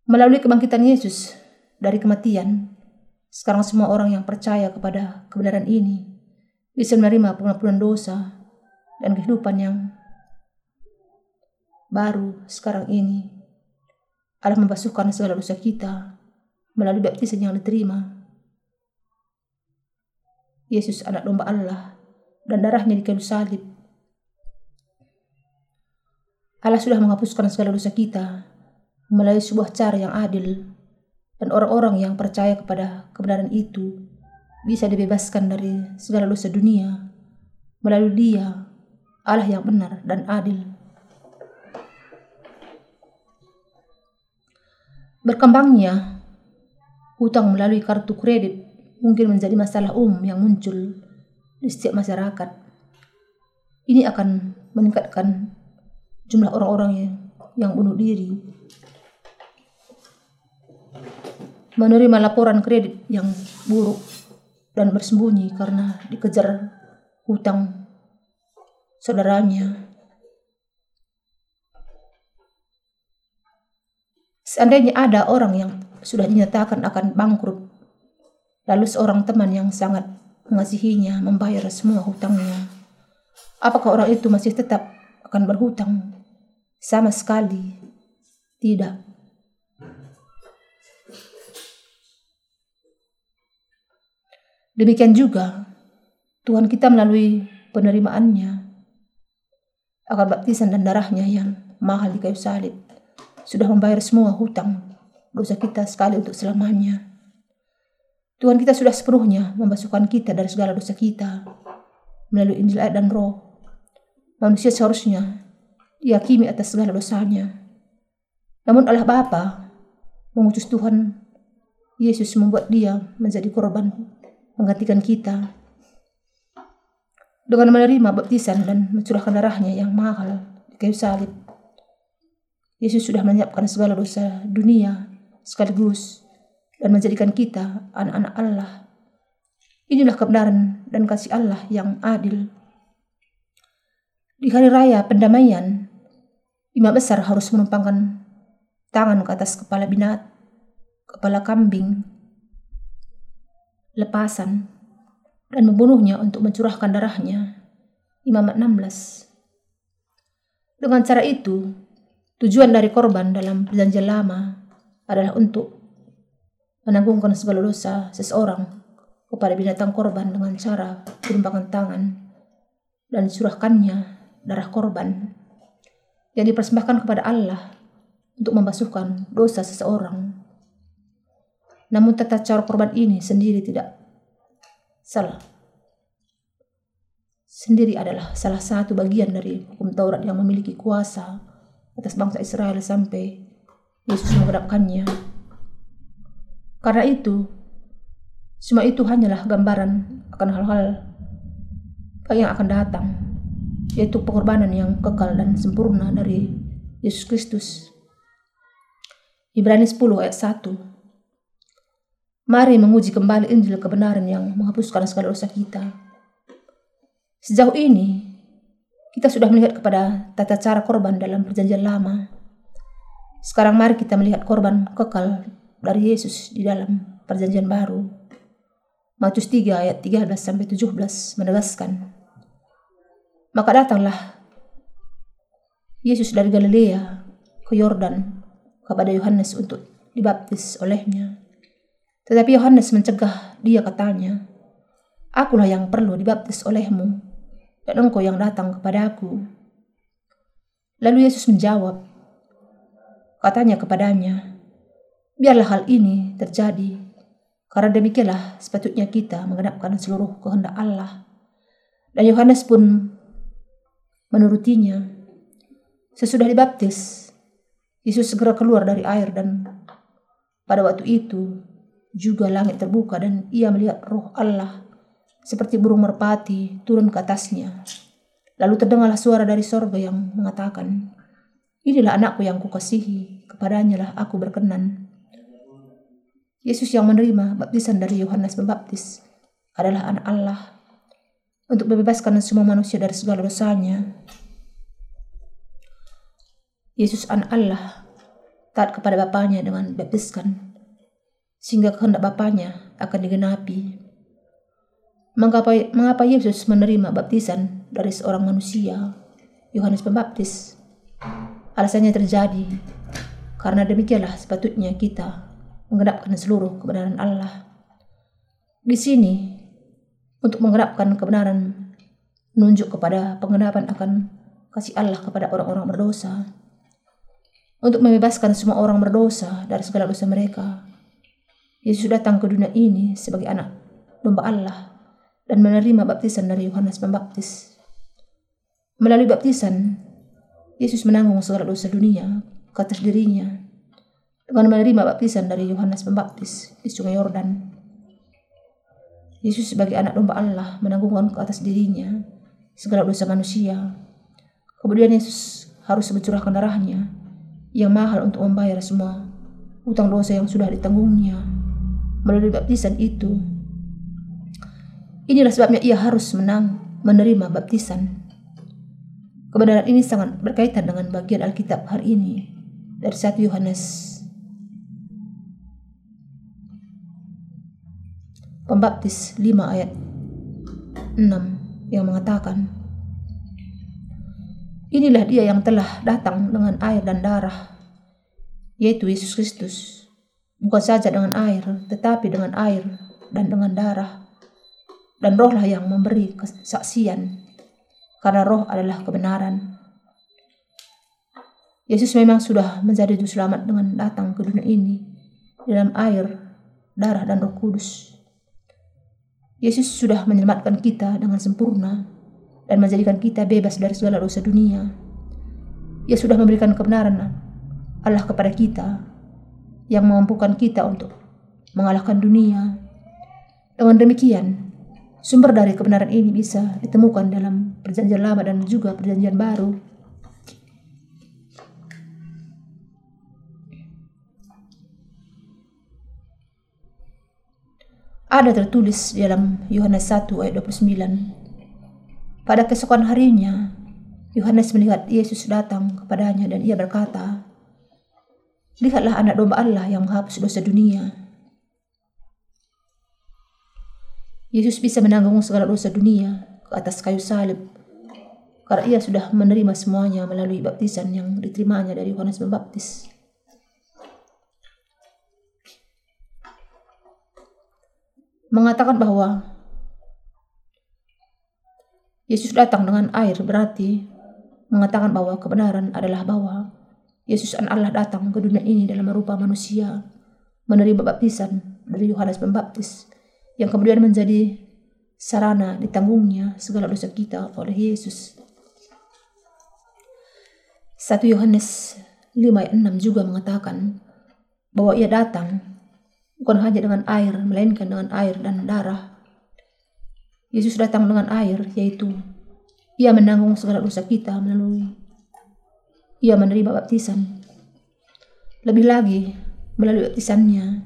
Melalui kebangkitan Yesus dari kematian, sekarang semua orang yang percaya kepada kebenaran ini bisa menerima pengampunan dosa dan kehidupan yang baru sekarang ini. Allah membasuhkan segala dosa kita melalui baptisan yang diterima. Yesus anak domba Allah dan darahnya di kayu salib. Allah sudah menghapuskan segala dosa kita melalui sebuah cara yang adil dan orang-orang yang percaya kepada kebenaran itu bisa dibebaskan dari segala dosa dunia melalui dia Allah yang benar dan adil. Berkembangnya Hutang melalui kartu kredit mungkin menjadi masalah umum yang muncul di setiap masyarakat. Ini akan meningkatkan jumlah orang-orang yang, bunuh diri. Menerima laporan kredit yang buruk dan bersembunyi karena dikejar hutang saudaranya. Seandainya ada orang yang sudah dinyatakan akan bangkrut Lalu seorang teman yang sangat mengasihinya membayar semua hutangnya. Apakah orang itu masih tetap akan berhutang? Sama sekali tidak. Demikian juga Tuhan kita melalui penerimaannya akan baptisan dan darahnya yang mahal di kayu salib sudah membayar semua hutang dosa kita sekali untuk selamanya. Tuhan kita sudah sepenuhnya membasuhkan kita dari segala dosa kita melalui Injil ayat dan roh. Manusia seharusnya dihakimi atas segala dosanya. Namun Allah Bapa mengutus Tuhan Yesus membuat dia menjadi korban menggantikan kita dengan menerima baptisan dan mencurahkan darahnya yang mahal di kayu salib. Yesus sudah menyiapkan segala dosa dunia sekaligus dan menjadikan kita anak-anak Allah. Inilah kebenaran dan kasih Allah yang adil. Di hari raya pendamaian, imam besar harus menumpangkan tangan ke atas kepala binat, kepala kambing, lepasan dan membunuhnya untuk mencurahkan darahnya. Imamat 16. Dengan cara itu, tujuan dari korban dalam perjanjian lama adalah untuk menanggungkan segala dosa seseorang kepada binatang korban dengan cara menumpangkan tangan dan dicurahkannya darah korban yang dipersembahkan kepada Allah untuk membasuhkan dosa seseorang. Namun tata cara korban ini sendiri tidak salah. Sendiri adalah salah satu bagian dari hukum Taurat yang memiliki kuasa atas bangsa Israel sampai Yesus menghadapkannya. Karena itu, semua itu hanyalah gambaran akan hal-hal yang akan datang, yaitu pengorbanan yang kekal dan sempurna dari Yesus Kristus. Ibrani 10 ayat 1 Mari menguji kembali Injil kebenaran yang menghapuskan segala dosa kita. Sejauh ini, kita sudah melihat kepada tata cara korban dalam perjanjian lama. Sekarang mari kita melihat korban kekal dari Yesus di dalam perjanjian baru. Matius 3 ayat 13 sampai 17 menegaskan. Maka datanglah Yesus dari Galilea ke Yordan kepada Yohanes untuk dibaptis olehnya. Tetapi Yohanes mencegah dia katanya, Akulah yang perlu dibaptis olehmu, dan engkau yang datang kepada aku. Lalu Yesus menjawab, katanya kepadanya, Biarlah hal ini terjadi, karena demikianlah sepatutnya kita mengenapkan seluruh kehendak Allah. Dan Yohanes pun menurutinya. Sesudah dibaptis, Yesus segera keluar dari air dan pada waktu itu juga langit terbuka dan ia melihat roh Allah seperti burung merpati turun ke atasnya. Lalu terdengarlah suara dari sorga yang mengatakan, Inilah anakku yang kukasihi, kepadanya lah aku berkenan. Yesus yang menerima baptisan dari Yohanes Pembaptis adalah anak Allah untuk membebaskan semua manusia dari segala dosanya. Yesus anak Allah taat kepada Bapaknya dengan baptiskan sehingga kehendak Bapaknya akan digenapi. Mengapa, mengapa Yesus menerima baptisan dari seorang manusia, Yohanes Pembaptis? Alasannya terjadi karena demikianlah sepatutnya kita menggenapkan seluruh kebenaran Allah. Di sini, untuk menggenapkan kebenaran, menunjuk kepada penggenapan akan kasih Allah kepada orang-orang berdosa, untuk membebaskan semua orang berdosa dari segala dosa mereka, Yesus datang ke dunia ini sebagai anak domba Allah dan menerima baptisan dari Yohanes Pembaptis. Melalui baptisan, Yesus menanggung segala dosa dunia ke atas dirinya dengan menerima baptisan dari Yohanes Pembaptis di Sungai Yordan. Yesus sebagai anak domba Allah menanggungkan ke atas dirinya segala dosa manusia. Kemudian Yesus harus mencurahkan darahnya yang mahal untuk membayar semua utang dosa yang sudah ditanggungnya melalui baptisan itu. Inilah sebabnya ia harus menang menerima baptisan. Kebenaran ini sangat berkaitan dengan bagian Alkitab hari ini dari 1 Yohanes Pembaptis 5 ayat 6 yang mengatakan, Inilah dia yang telah datang dengan air dan darah, yaitu Yesus Kristus. Bukan saja dengan air, tetapi dengan air dan dengan darah. Dan rohlah yang memberi kesaksian, karena roh adalah kebenaran. Yesus memang sudah menjadi juru selamat dengan datang ke dunia ini dalam air, darah, dan roh kudus. Yesus sudah menyelamatkan kita dengan sempurna dan menjadikan kita bebas dari segala dosa dunia. Ia sudah memberikan kebenaran Allah kepada kita yang memampukan kita untuk mengalahkan dunia. Dengan demikian, sumber dari kebenaran ini bisa ditemukan dalam perjanjian lama dan juga perjanjian baru. Ada tertulis dalam Yohanes 1 ayat 29 pada keesokan harinya, Yohanes melihat Yesus datang kepadanya dan ia berkata, Lihatlah anak domba Allah yang menghapus dosa dunia. Yesus bisa menanggung segala dosa dunia ke atas kayu salib karena ia sudah menerima semuanya melalui baptisan yang diterimanya dari Yohanes Pembaptis. Mengatakan bahwa Yesus datang dengan air berarti mengatakan bahwa kebenaran adalah bahwa Yesus an Allah datang ke dunia ini dalam rupa manusia, menerima baptisan dari Yohanes Pembaptis, yang kemudian menjadi sarana ditanggungnya segala dosa kita oleh Yesus. 1 Yohanes 5 ayat 6 juga mengatakan bahwa ia datang bukan hanya dengan air, melainkan dengan air dan darah Yesus datang dengan air, yaitu ia menanggung segala dosa kita melalui ia menerima baptisan. Lebih lagi, melalui baptisannya,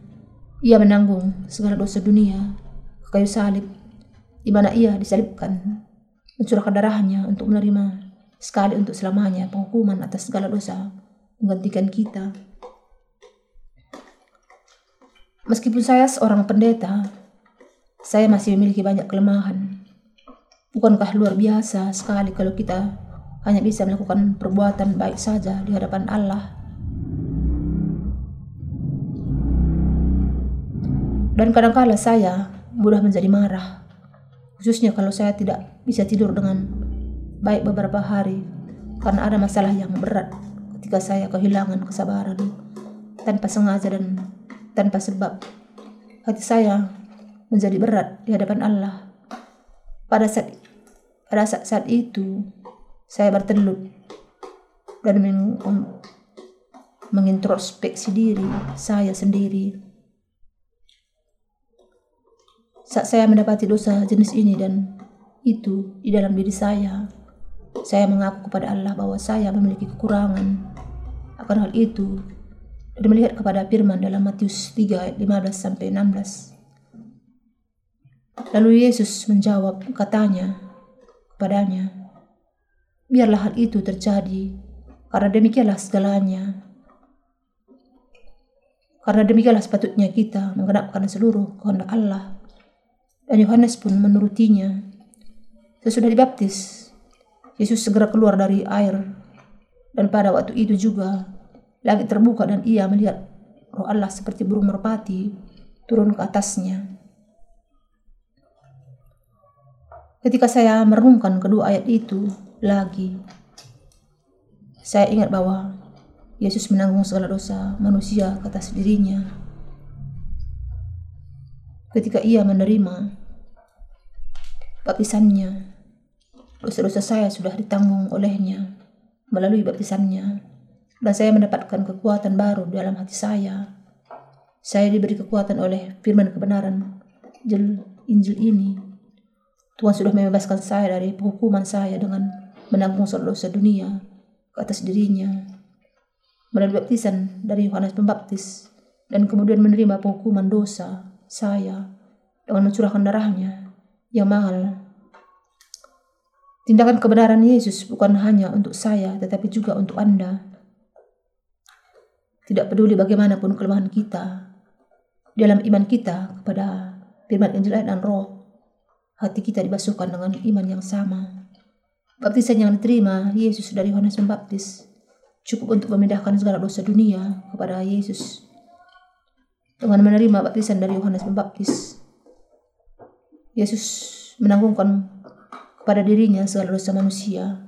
ia menanggung segala dosa dunia kayu salib, di mana ia disalibkan, mencurahkan darahnya untuk menerima sekali untuk selamanya penghukuman atas segala dosa, menggantikan kita. Meskipun saya seorang pendeta, saya masih memiliki banyak kelemahan. Bukankah luar biasa sekali kalau kita hanya bisa melakukan perbuatan baik saja di hadapan Allah? Dan kadang-kala saya mudah menjadi marah, khususnya kalau saya tidak bisa tidur dengan baik beberapa hari karena ada masalah yang berat ketika saya kehilangan kesabaran tanpa sengaja dan tanpa sebab. Hati saya menjadi berat di hadapan Allah. Pada saat pada saat, saat itu saya bertelut dan meng, mengintrospeksi diri saya sendiri. Saat saya mendapati dosa jenis ini dan itu di dalam diri saya, saya mengaku kepada Allah bahwa saya memiliki kekurangan akan hal itu dan melihat kepada firman dalam Matius 3 ayat 15 sampai 16. Lalu Yesus menjawab katanya kepadanya, Biarlah hal itu terjadi, karena demikianlah segalanya. Karena demikianlah sepatutnya kita menggenapkan seluruh kehendak Allah. Dan Yohanes pun menurutinya. Sesudah dibaptis, Yesus segera keluar dari air. Dan pada waktu itu juga, langit terbuka dan ia melihat roh Allah seperti burung merpati turun ke atasnya. Ketika saya merenungkan kedua ayat itu lagi, saya ingat bahwa Yesus menanggung segala dosa manusia ke atas dirinya. Ketika ia menerima baptisannya, dosa-dosa saya sudah ditanggung olehnya melalui baptisannya, dan saya mendapatkan kekuatan baru dalam hati saya. Saya diberi kekuatan oleh firman kebenaran Injil ini Tuhan sudah membebaskan saya dari penghukuman saya dengan menanggung seluruh dosa dunia ke atas dirinya. Melalui baptisan dari Yohanes Pembaptis dan kemudian menerima penghukuman dosa saya dengan mencurahkan darahnya yang mahal. Tindakan kebenaran Yesus bukan hanya untuk saya tetapi juga untuk Anda. Tidak peduli bagaimanapun kelemahan kita dalam iman kita kepada firman Injil dan roh, hati kita dibasuhkan dengan iman yang sama. Baptisan yang diterima Yesus dari Yohanes Pembaptis cukup untuk memindahkan segala dosa dunia kepada Yesus. Dengan menerima baptisan dari Yohanes Pembaptis, Yesus menanggungkan kepada dirinya segala dosa manusia.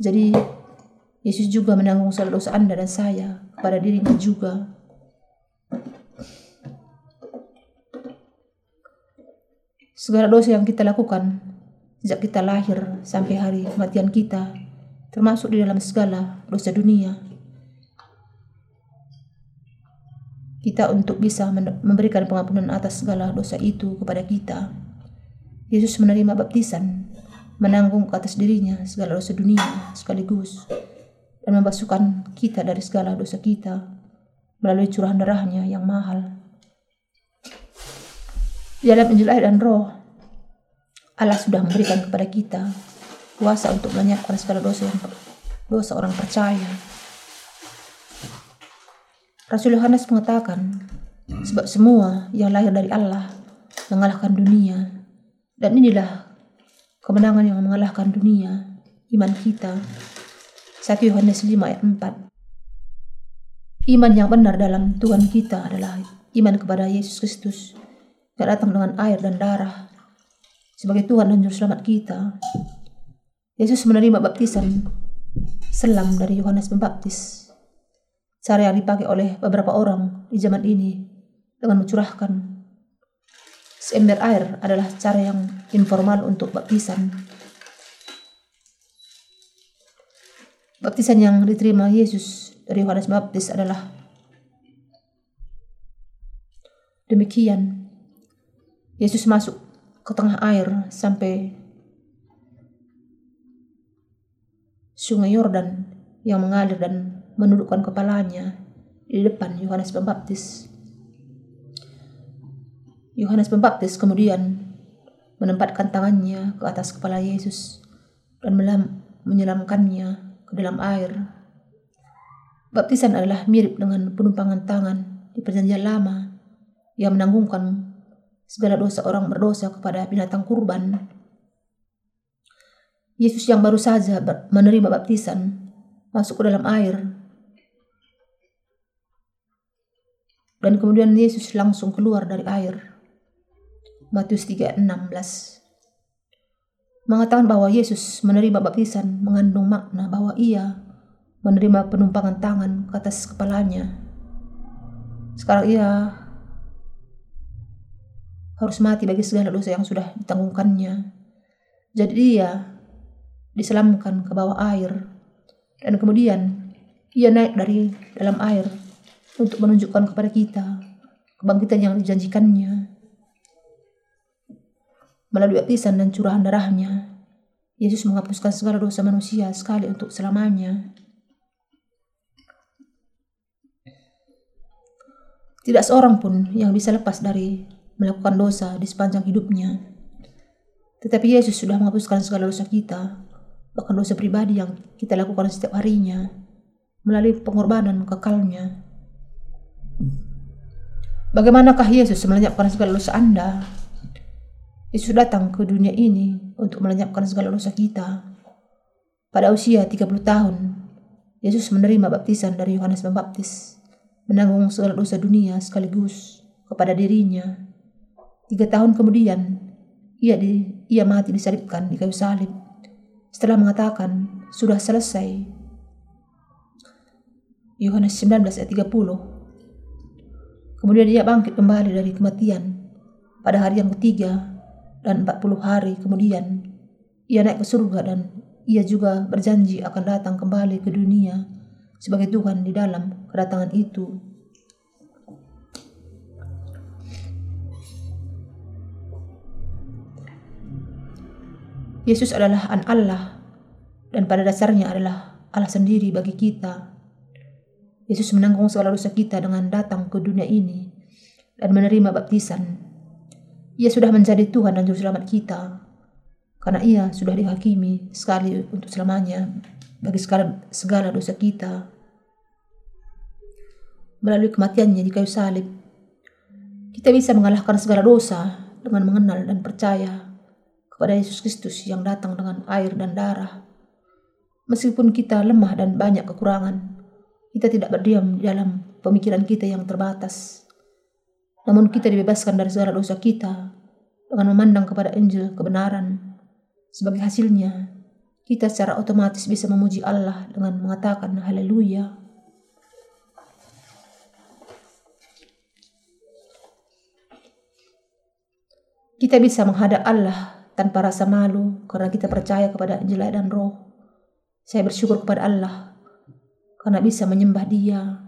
Jadi Yesus juga menanggung segala dosa Anda dan saya kepada dirinya juga. Segala dosa yang kita lakukan sejak kita lahir sampai hari kematian kita, termasuk di dalam segala dosa dunia. Kita untuk bisa memberikan pengampunan atas segala dosa itu kepada kita. Yesus menerima baptisan, menanggung ke atas dirinya segala dosa dunia sekaligus, dan membasuhkan kita dari segala dosa kita melalui curahan darahnya yang mahal. Di dalam Injil air dan roh, Allah sudah memberikan kepada kita kuasa untuk melenyapkan segala dosa yang dosa orang percaya. Rasul Yohanes mengatakan, sebab semua yang lahir dari Allah mengalahkan dunia, dan inilah kemenangan yang mengalahkan dunia, iman kita. 1 Yohanes 5 ayat 4 Iman yang benar dalam Tuhan kita adalah iman kepada Yesus Kristus yang datang dengan air dan darah sebagai Tuhan dan Juru Selamat kita. Yesus menerima baptisan selam dari Yohanes Pembaptis. Cara yang dipakai oleh beberapa orang di zaman ini dengan mencurahkan seember air adalah cara yang informal untuk baptisan. Baptisan yang diterima Yesus dari Yohanes Baptis adalah demikian Yesus masuk ke tengah air sampai sungai Yordan yang mengalir dan menundukkan kepalanya di depan Yohanes Pembaptis. Yohanes Pembaptis kemudian menempatkan tangannya ke atas kepala Yesus dan menyelamkannya ke dalam air. Baptisan adalah mirip dengan penumpangan tangan di perjanjian lama yang menanggungkan segala dosa orang berdosa kepada binatang kurban. Yesus yang baru saja menerima baptisan masuk ke dalam air. Dan kemudian Yesus langsung keluar dari air. Matius 3:16 mengatakan bahwa Yesus menerima baptisan mengandung makna bahwa ia menerima penumpangan tangan ke atas kepalanya. Sekarang ia harus mati bagi segala dosa yang sudah ditanggungkannya. Jadi dia diselamkan ke bawah air dan kemudian ia naik dari dalam air untuk menunjukkan kepada kita kebangkitan yang dijanjikannya. Melalui baptisan dan curahan darahnya, Yesus menghapuskan segala dosa manusia sekali untuk selamanya. Tidak seorang pun yang bisa lepas dari melakukan dosa di sepanjang hidupnya. Tetapi Yesus sudah menghapuskan segala dosa kita, bahkan dosa pribadi yang kita lakukan setiap harinya, melalui pengorbanan kekalnya. Bagaimanakah Yesus melenyapkan segala dosa Anda? Yesus datang ke dunia ini untuk melenyapkan segala dosa kita. Pada usia 30 tahun, Yesus menerima baptisan dari Yohanes Pembaptis, menanggung segala dosa dunia sekaligus kepada dirinya Tiga tahun kemudian, ia, di, ia mati disalibkan di kayu salib. Setelah mengatakan, sudah selesai. Yohanes 19 ayat 30. Kemudian ia bangkit kembali dari kematian pada hari yang ketiga dan 40 hari kemudian ia naik ke surga dan ia juga berjanji akan datang kembali ke dunia sebagai Tuhan di dalam kedatangan itu Yesus adalah an Allah dan pada dasarnya adalah Allah sendiri bagi kita. Yesus menanggung segala dosa kita dengan datang ke dunia ini dan menerima baptisan. Ia sudah menjadi Tuhan dan Juru Selamat kita karena ia sudah dihakimi sekali untuk selamanya bagi segala, segala dosa kita. Melalui kematiannya di kayu salib, kita bisa mengalahkan segala dosa dengan mengenal dan percaya kepada Yesus Kristus yang datang dengan air dan darah. Meskipun kita lemah dan banyak kekurangan, kita tidak berdiam di dalam pemikiran kita yang terbatas. Namun kita dibebaskan dari segala dosa kita dengan memandang kepada Injil kebenaran. Sebagai hasilnya, kita secara otomatis bisa memuji Allah dengan mengatakan haleluya. Kita bisa menghadap Allah tanpa rasa malu karena kita percaya kepada Injil dan Roh. Saya bersyukur kepada Allah karena bisa menyembah Dia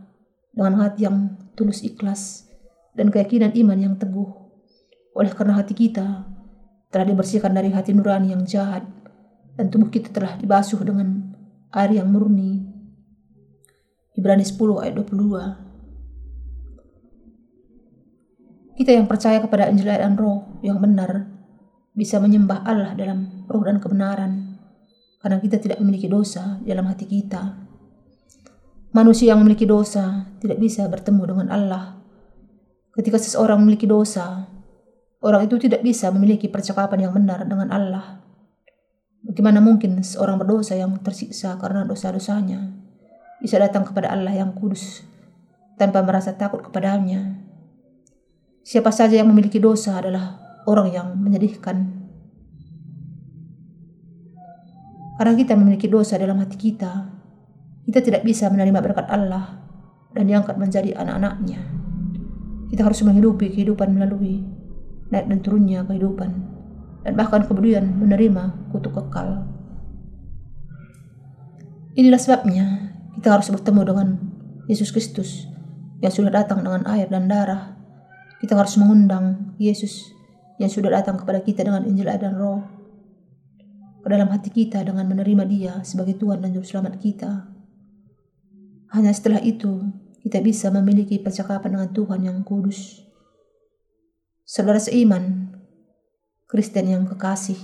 dengan hati yang tulus ikhlas dan keyakinan iman yang teguh. Oleh karena hati kita telah dibersihkan dari hati nurani yang jahat dan tubuh kita telah dibasuh dengan air yang murni. Ibrani 10 ayat 22 Kita yang percaya kepada Injil dan Roh yang benar bisa menyembah Allah dalam roh dan kebenaran karena kita tidak memiliki dosa dalam hati kita. Manusia yang memiliki dosa tidak bisa bertemu dengan Allah. Ketika seseorang memiliki dosa, orang itu tidak bisa memiliki percakapan yang benar dengan Allah. Bagaimana mungkin seorang berdosa yang tersiksa karena dosa-dosanya bisa datang kepada Allah yang kudus tanpa merasa takut kepadanya? Siapa saja yang memiliki dosa adalah orang yang menyedihkan. Karena kita memiliki dosa dalam hati kita, kita tidak bisa menerima berkat Allah dan diangkat menjadi anak-anaknya. Kita harus menghidupi kehidupan melalui naik dan turunnya kehidupan dan bahkan kemudian menerima kutuk kekal. Inilah sebabnya kita harus bertemu dengan Yesus Kristus yang sudah datang dengan air dan darah kita harus mengundang Yesus yang sudah datang kepada kita dengan Injil dan Roh ke dalam hati kita dengan menerima Dia sebagai Tuhan dan Juru Selamat kita. Hanya setelah itu kita bisa memiliki percakapan dengan Tuhan yang kudus. Saudara seiman, Kristen yang kekasih,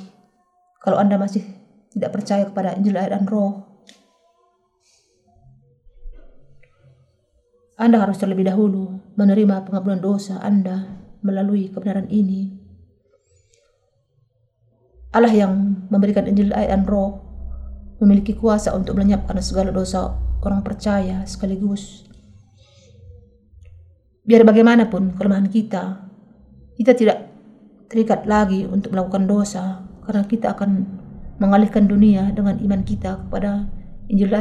kalau Anda masih tidak percaya kepada Injil dan Roh, Anda harus terlebih dahulu menerima pengampunan dosa Anda melalui kebenaran ini. Allah yang memberikan Injil ayat dan roh memiliki kuasa untuk melenyapkan segala dosa orang percaya sekaligus. Biar bagaimanapun kelemahan kita, kita tidak terikat lagi untuk melakukan dosa karena kita akan mengalihkan dunia dengan iman kita kepada Injil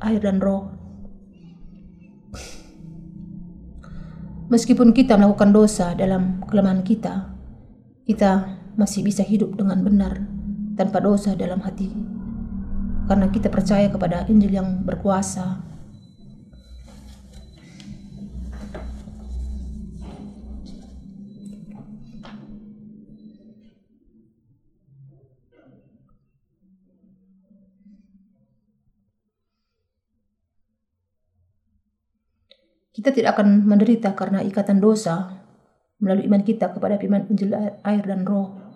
air dan roh Meskipun kita melakukan dosa dalam kelemahan kita, kita masih bisa hidup dengan benar tanpa dosa dalam hati. Karena kita percaya kepada Injil yang berkuasa Kita tidak akan menderita karena ikatan dosa melalui iman kita kepada firman Injil air dan roh.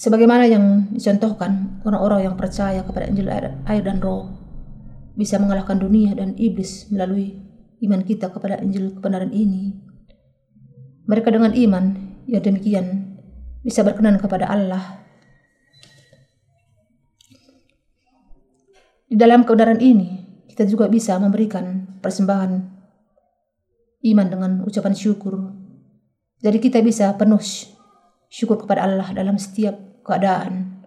Sebagaimana yang dicontohkan, orang-orang yang percaya kepada Injil air dan roh bisa mengalahkan dunia dan iblis melalui iman kita kepada Injil kebenaran ini. Mereka dengan iman yang demikian bisa berkenan kepada Allah. Di dalam kebenaran ini, kita juga bisa memberikan persembahan iman dengan ucapan syukur. Jadi kita bisa penuh syukur kepada Allah dalam setiap keadaan.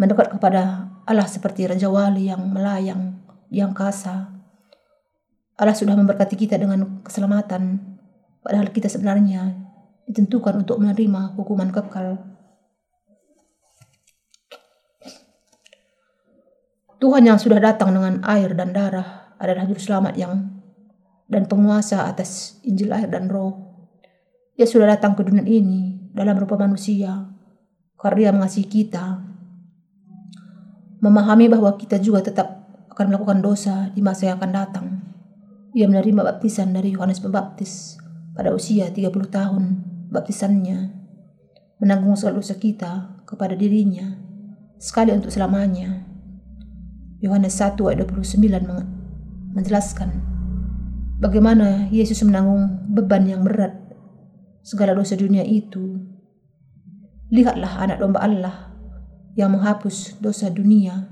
Mendekat kepada Allah seperti Raja Wali yang melayang di angkasa. Allah sudah memberkati kita dengan keselamatan, padahal kita sebenarnya ditentukan untuk menerima hukuman kekal. Tuhan yang sudah datang dengan air dan darah adalah juru selamat yang dan penguasa atas Injil air dan roh. Dia sudah datang ke dunia ini dalam rupa manusia karena dia mengasihi kita. Memahami bahwa kita juga tetap akan melakukan dosa di masa yang akan datang. Ia menerima baptisan dari Yohanes Pembaptis pada usia 30 tahun baptisannya menanggung segala dosa kita kepada dirinya sekali untuk selamanya. Yohanes 1 ayat 29 menjelaskan bagaimana Yesus menanggung beban yang berat segala dosa dunia itu. Lihatlah anak domba Allah yang menghapus dosa dunia.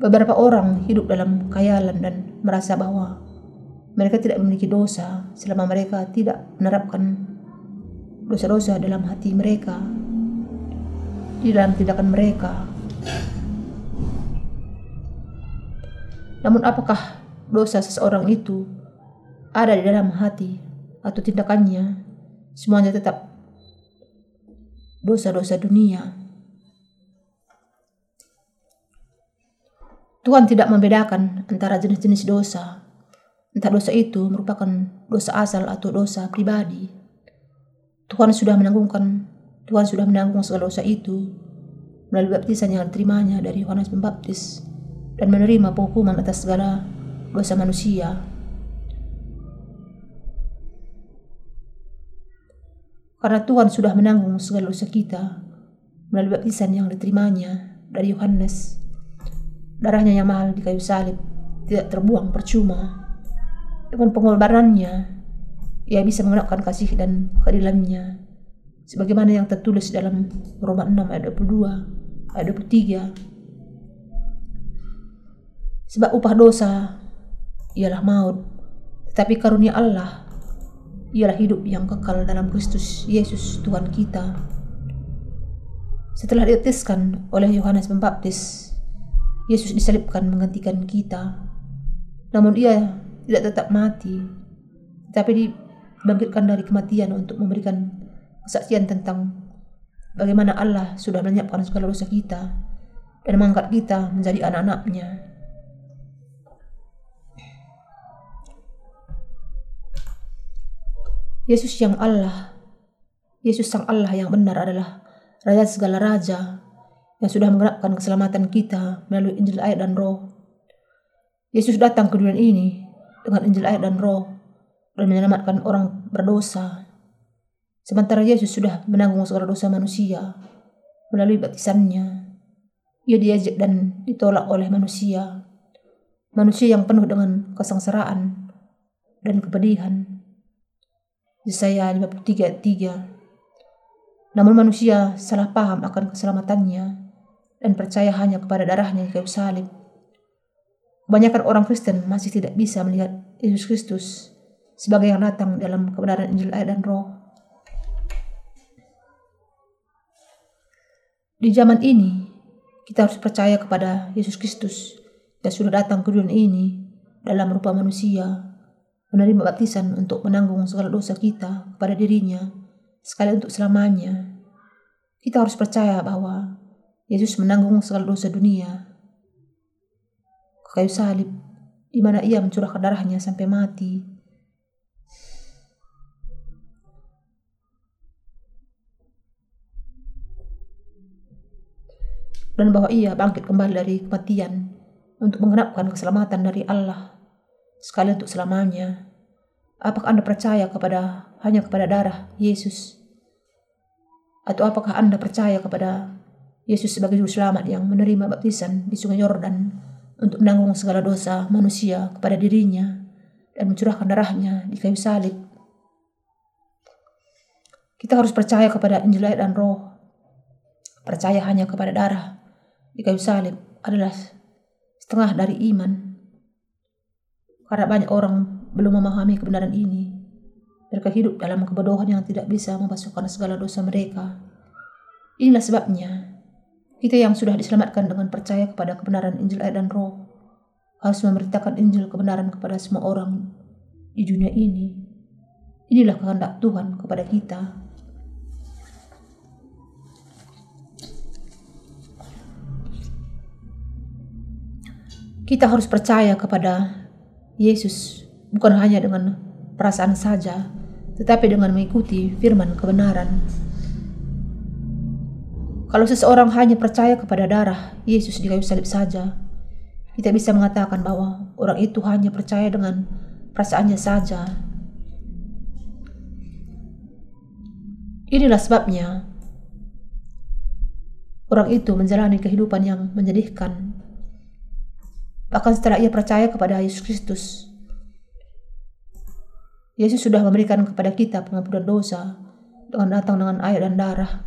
Beberapa orang hidup dalam khayalan dan merasa bahwa mereka tidak memiliki dosa selama mereka tidak menerapkan dosa-dosa dalam hati mereka, di dalam tindakan mereka. Namun apakah dosa seseorang itu ada di dalam hati atau tindakannya, semuanya tetap dosa-dosa dunia. Tuhan tidak membedakan antara jenis-jenis dosa. Entah dosa itu merupakan dosa asal atau dosa pribadi. Tuhan sudah menanggungkan, Tuhan sudah menanggung segala dosa itu melalui baptisan yang diterimanya dari Yohanes Pembaptis dan menerima penghukuman atas segala dosa manusia. Karena Tuhan sudah menanggung segala dosa kita melalui baptisan yang diterimanya dari Yohanes. Darahnya yang mahal di kayu salib tidak terbuang percuma. Dengan pengorbanannya, ia bisa menggunakan kasih dan keadilannya sebagaimana yang tertulis dalam Roma 6 ayat 22 ayat 23 sebab upah dosa ialah maut tetapi karunia Allah ialah hidup yang kekal dalam Kristus Yesus Tuhan kita setelah dietiskan oleh Yohanes Pembaptis Yesus disalibkan menggantikan kita namun ia tidak tetap mati tetapi bangkitkan dari kematian untuk memberikan kesaksian tentang bagaimana Allah sudah menyiapkan segala dosa kita dan mengangkat kita menjadi anak-anaknya. Yesus yang Allah, Yesus sang Allah yang benar adalah Raja segala Raja yang sudah menggenapkan keselamatan kita melalui Injil ayat dan roh. Yesus datang ke dunia ini dengan Injil ayat dan roh dan menyelamatkan orang berdosa. Sementara Yesus sudah menanggung segala dosa manusia melalui baptisannya. Ia diajak dan ditolak oleh manusia. Manusia yang penuh dengan kesengsaraan dan kepedihan. Yesaya 53 3 Namun manusia salah paham akan keselamatannya dan percaya hanya kepada darahnya di kayu salib. Kebanyakan orang Kristen masih tidak bisa melihat Yesus Kristus sebagai yang datang dalam kebenaran Injil ayat dan roh. Di zaman ini, kita harus percaya kepada Yesus Kristus yang sudah datang ke dunia ini dalam rupa manusia, menerima baptisan untuk menanggung segala dosa kita kepada dirinya, sekali untuk selamanya. Kita harus percaya bahwa Yesus menanggung segala dosa dunia. Ke kayu salib, di mana ia mencurahkan darahnya sampai mati. Dan bahwa ia bangkit kembali dari kematian untuk menggenapkan keselamatan dari Allah sekali untuk selamanya. Apakah Anda percaya kepada hanya kepada darah Yesus? Atau apakah Anda percaya kepada Yesus sebagai juru selamat yang menerima baptisan di sungai Yordan untuk menanggung segala dosa manusia kepada dirinya dan mencurahkan darahnya di kayu salib? Kita harus percaya kepada Injil dan Roh. Percaya hanya kepada darah di kayu salib adalah setengah dari iman. Karena banyak orang belum memahami kebenaran ini. Mereka hidup dalam kebodohan yang tidak bisa memasukkan segala dosa mereka. Inilah sebabnya kita yang sudah diselamatkan dengan percaya kepada kebenaran Injil ayat dan roh harus memberitakan Injil kebenaran kepada semua orang di dunia ini. Inilah kehendak Tuhan kepada kita. Kita harus percaya kepada Yesus bukan hanya dengan perasaan saja, tetapi dengan mengikuti firman kebenaran. Kalau seseorang hanya percaya kepada darah Yesus di kayu salib saja, kita bisa mengatakan bahwa orang itu hanya percaya dengan perasaannya saja. Inilah sebabnya orang itu menjalani kehidupan yang menyedihkan Bahkan setelah ia percaya kepada Yesus Kristus, Yesus sudah memberikan kepada kita pengampunan dosa dengan datang dengan air dan darah.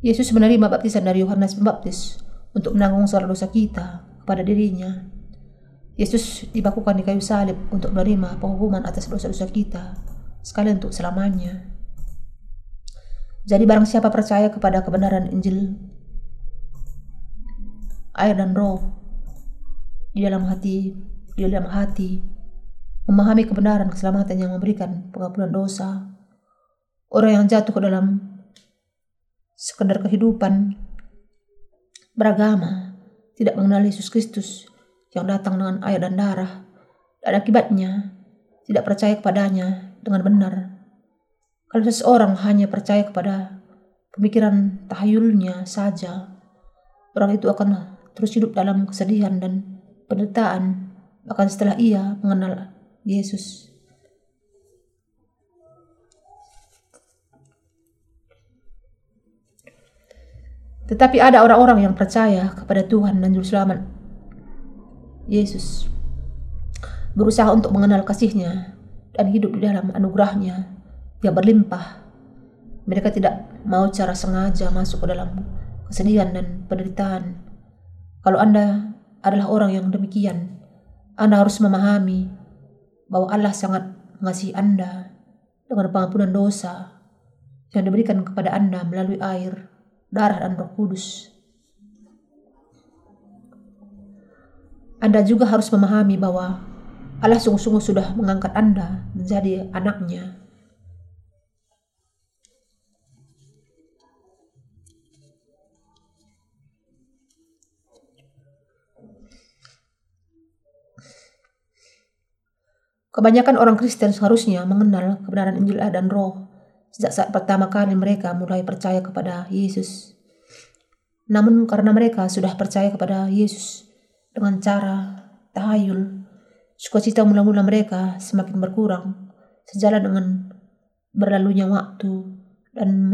Yesus menerima baptisan dari Yohanes Pembaptis untuk menanggung segala dosa kita kepada dirinya. Yesus dibakukan di kayu salib untuk menerima penghukuman atas dosa-dosa kita, sekali untuk selamanya. Jadi barang siapa percaya kepada kebenaran Injil, air dan roh di dalam hati, di dalam hati, memahami kebenaran keselamatan yang memberikan pengampunan dosa, orang yang jatuh ke dalam sekedar kehidupan beragama, tidak mengenal Yesus Kristus yang datang dengan air dan darah, dan akibatnya tidak percaya kepadanya dengan benar. Kalau seseorang hanya percaya kepada pemikiran tahayulnya saja, orang itu akan terus hidup dalam kesedihan dan penderitaan, bahkan setelah ia mengenal Yesus. Tetapi ada orang-orang yang percaya kepada Tuhan dan Juru Selamat Yesus. Berusaha untuk mengenal kasihnya dan hidup di dalam anugerahnya yang berlimpah. Mereka tidak mau cara sengaja masuk ke dalam kesedihan dan penderitaan. Kalau Anda adalah orang yang demikian, Anda harus memahami bahwa Allah sangat mengasihi Anda dengan pengampunan dosa yang diberikan kepada Anda melalui air darah dan roh kudus. Anda juga harus memahami bahwa Allah sungguh-sungguh sudah mengangkat Anda menjadi anaknya. Kebanyakan orang Kristen seharusnya mengenal kebenaran Injil dan Roh sejak saat pertama kali mereka mulai percaya kepada Yesus. Namun karena mereka sudah percaya kepada Yesus dengan cara tahayul, sukacita mula-mula mereka semakin berkurang sejalan dengan berlalunya waktu dan,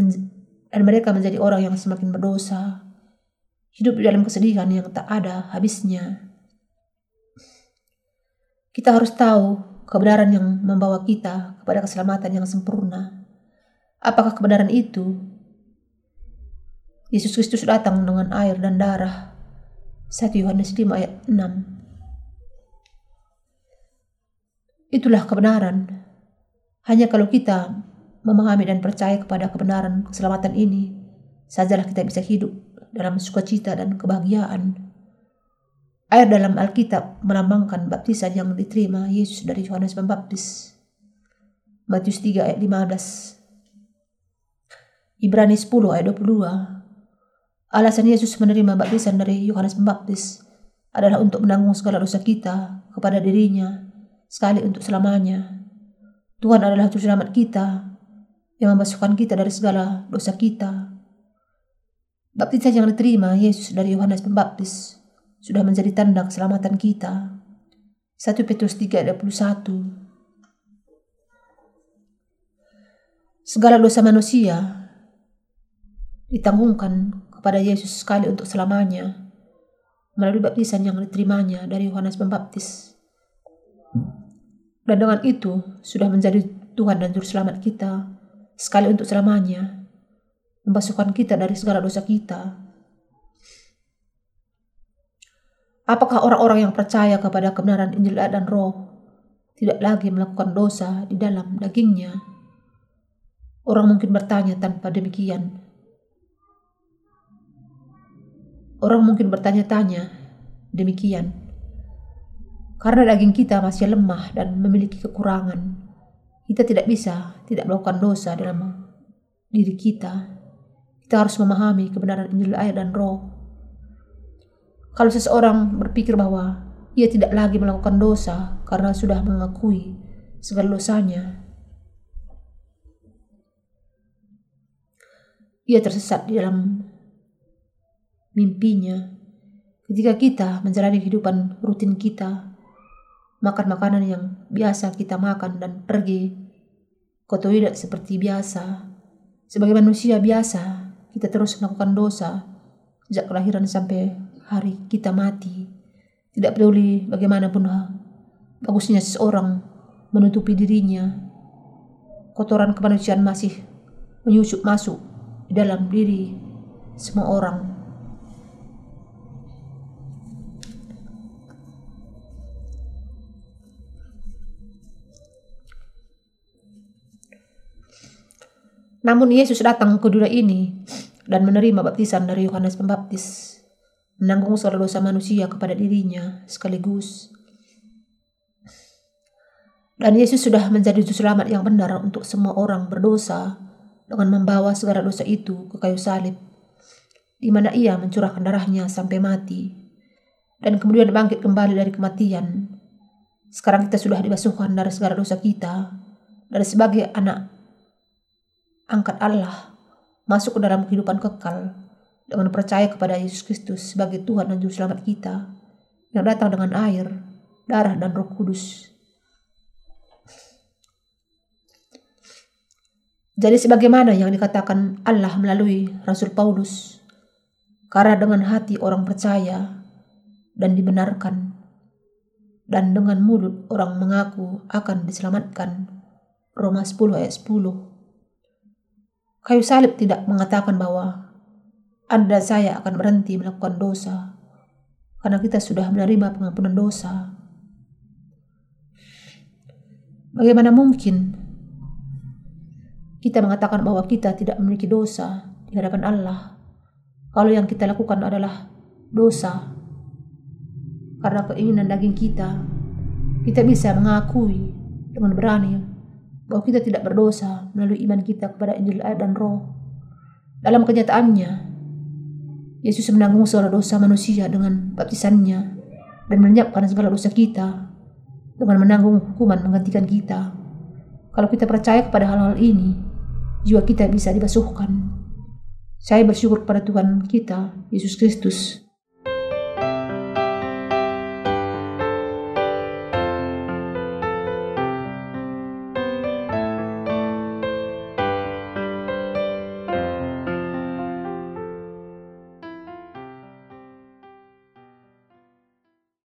dan mereka menjadi orang yang semakin berdosa, hidup dalam kesedihan yang tak ada habisnya. Kita harus tahu kebenaran yang membawa kita kepada keselamatan yang sempurna. Apakah kebenaran itu? Yesus Kristus datang dengan air dan darah. 1 Yohanes 5 ayat 6 Itulah kebenaran. Hanya kalau kita memahami dan percaya kepada kebenaran keselamatan ini, sajalah kita bisa hidup dalam sukacita dan kebahagiaan. Air dalam Alkitab melambangkan baptisan yang diterima Yesus dari Yohanes Pembaptis. Matius 3 ayat 15 Ibrani 10 ayat 22. Alasan Yesus menerima baptisan dari Yohanes Pembaptis adalah untuk menanggung segala dosa kita kepada dirinya sekali untuk selamanya. Tuhan adalah juru selamat kita yang membasuhkan kita dari segala dosa kita. Baptisan yang diterima Yesus dari Yohanes Pembaptis sudah menjadi tanda keselamatan kita. 1 Petrus 3 ayat 21. Segala dosa manusia ditanggungkan kepada Yesus sekali untuk selamanya melalui baptisan yang diterimanya dari Yohanes Pembaptis. Dan dengan itu sudah menjadi Tuhan dan Juru Selamat kita sekali untuk selamanya, membasuhkan kita dari segala dosa kita. Apakah orang-orang yang percaya kepada kebenaran Injil dan Roh tidak lagi melakukan dosa di dalam dagingnya? Orang mungkin bertanya tanpa demikian, Orang mungkin bertanya-tanya demikian. Karena daging kita masih lemah dan memiliki kekurangan, kita tidak bisa tidak melakukan dosa dalam diri kita. Kita harus memahami kebenaran Injil air dan roh. Kalau seseorang berpikir bahwa ia tidak lagi melakukan dosa karena sudah mengakui segala dosanya, ia tersesat di dalam mimpinya. Ketika kita menjalani kehidupan rutin kita, makan makanan yang biasa kita makan dan pergi ke toilet seperti biasa. Sebagai manusia biasa, kita terus melakukan dosa sejak kelahiran sampai hari kita mati. Tidak peduli bagaimanapun bagusnya seseorang menutupi dirinya, kotoran kemanusiaan masih menyusup masuk di dalam diri semua orang. Namun Yesus datang ke dunia ini dan menerima baptisan dari Yohanes Pembaptis, menanggung segala dosa manusia kepada dirinya sekaligus. Dan Yesus sudah menjadi juru selamat yang benar untuk semua orang berdosa dengan membawa segala dosa itu ke kayu salib, di mana ia mencurahkan darahnya sampai mati, dan kemudian bangkit kembali dari kematian. Sekarang kita sudah dibasuhkan dari segala dosa kita, dari sebagai anak angkat Allah masuk ke dalam kehidupan kekal dengan percaya kepada Yesus Kristus sebagai Tuhan dan Juru Selamat kita yang datang dengan air, darah, dan roh kudus. Jadi sebagaimana yang dikatakan Allah melalui Rasul Paulus, karena dengan hati orang percaya dan dibenarkan, dan dengan mulut orang mengaku akan diselamatkan. Roma 10 ayat 10 Kayu salib tidak mengatakan bahwa Anda saya akan berhenti melakukan dosa karena kita sudah menerima pengampunan dosa. Bagaimana mungkin kita mengatakan bahwa kita tidak memiliki dosa di hadapan Allah kalau yang kita lakukan adalah dosa karena keinginan daging kita kita bisa mengakui dengan berani bahwa kita tidak berdosa melalui iman kita kepada Injil air dan roh. Dalam kenyataannya, Yesus menanggung segala dosa manusia dengan baptisannya dan melenyapkan segala dosa kita dengan menanggung hukuman menggantikan kita. Kalau kita percaya kepada hal-hal ini, jiwa kita bisa dibasuhkan. Saya bersyukur kepada Tuhan kita, Yesus Kristus,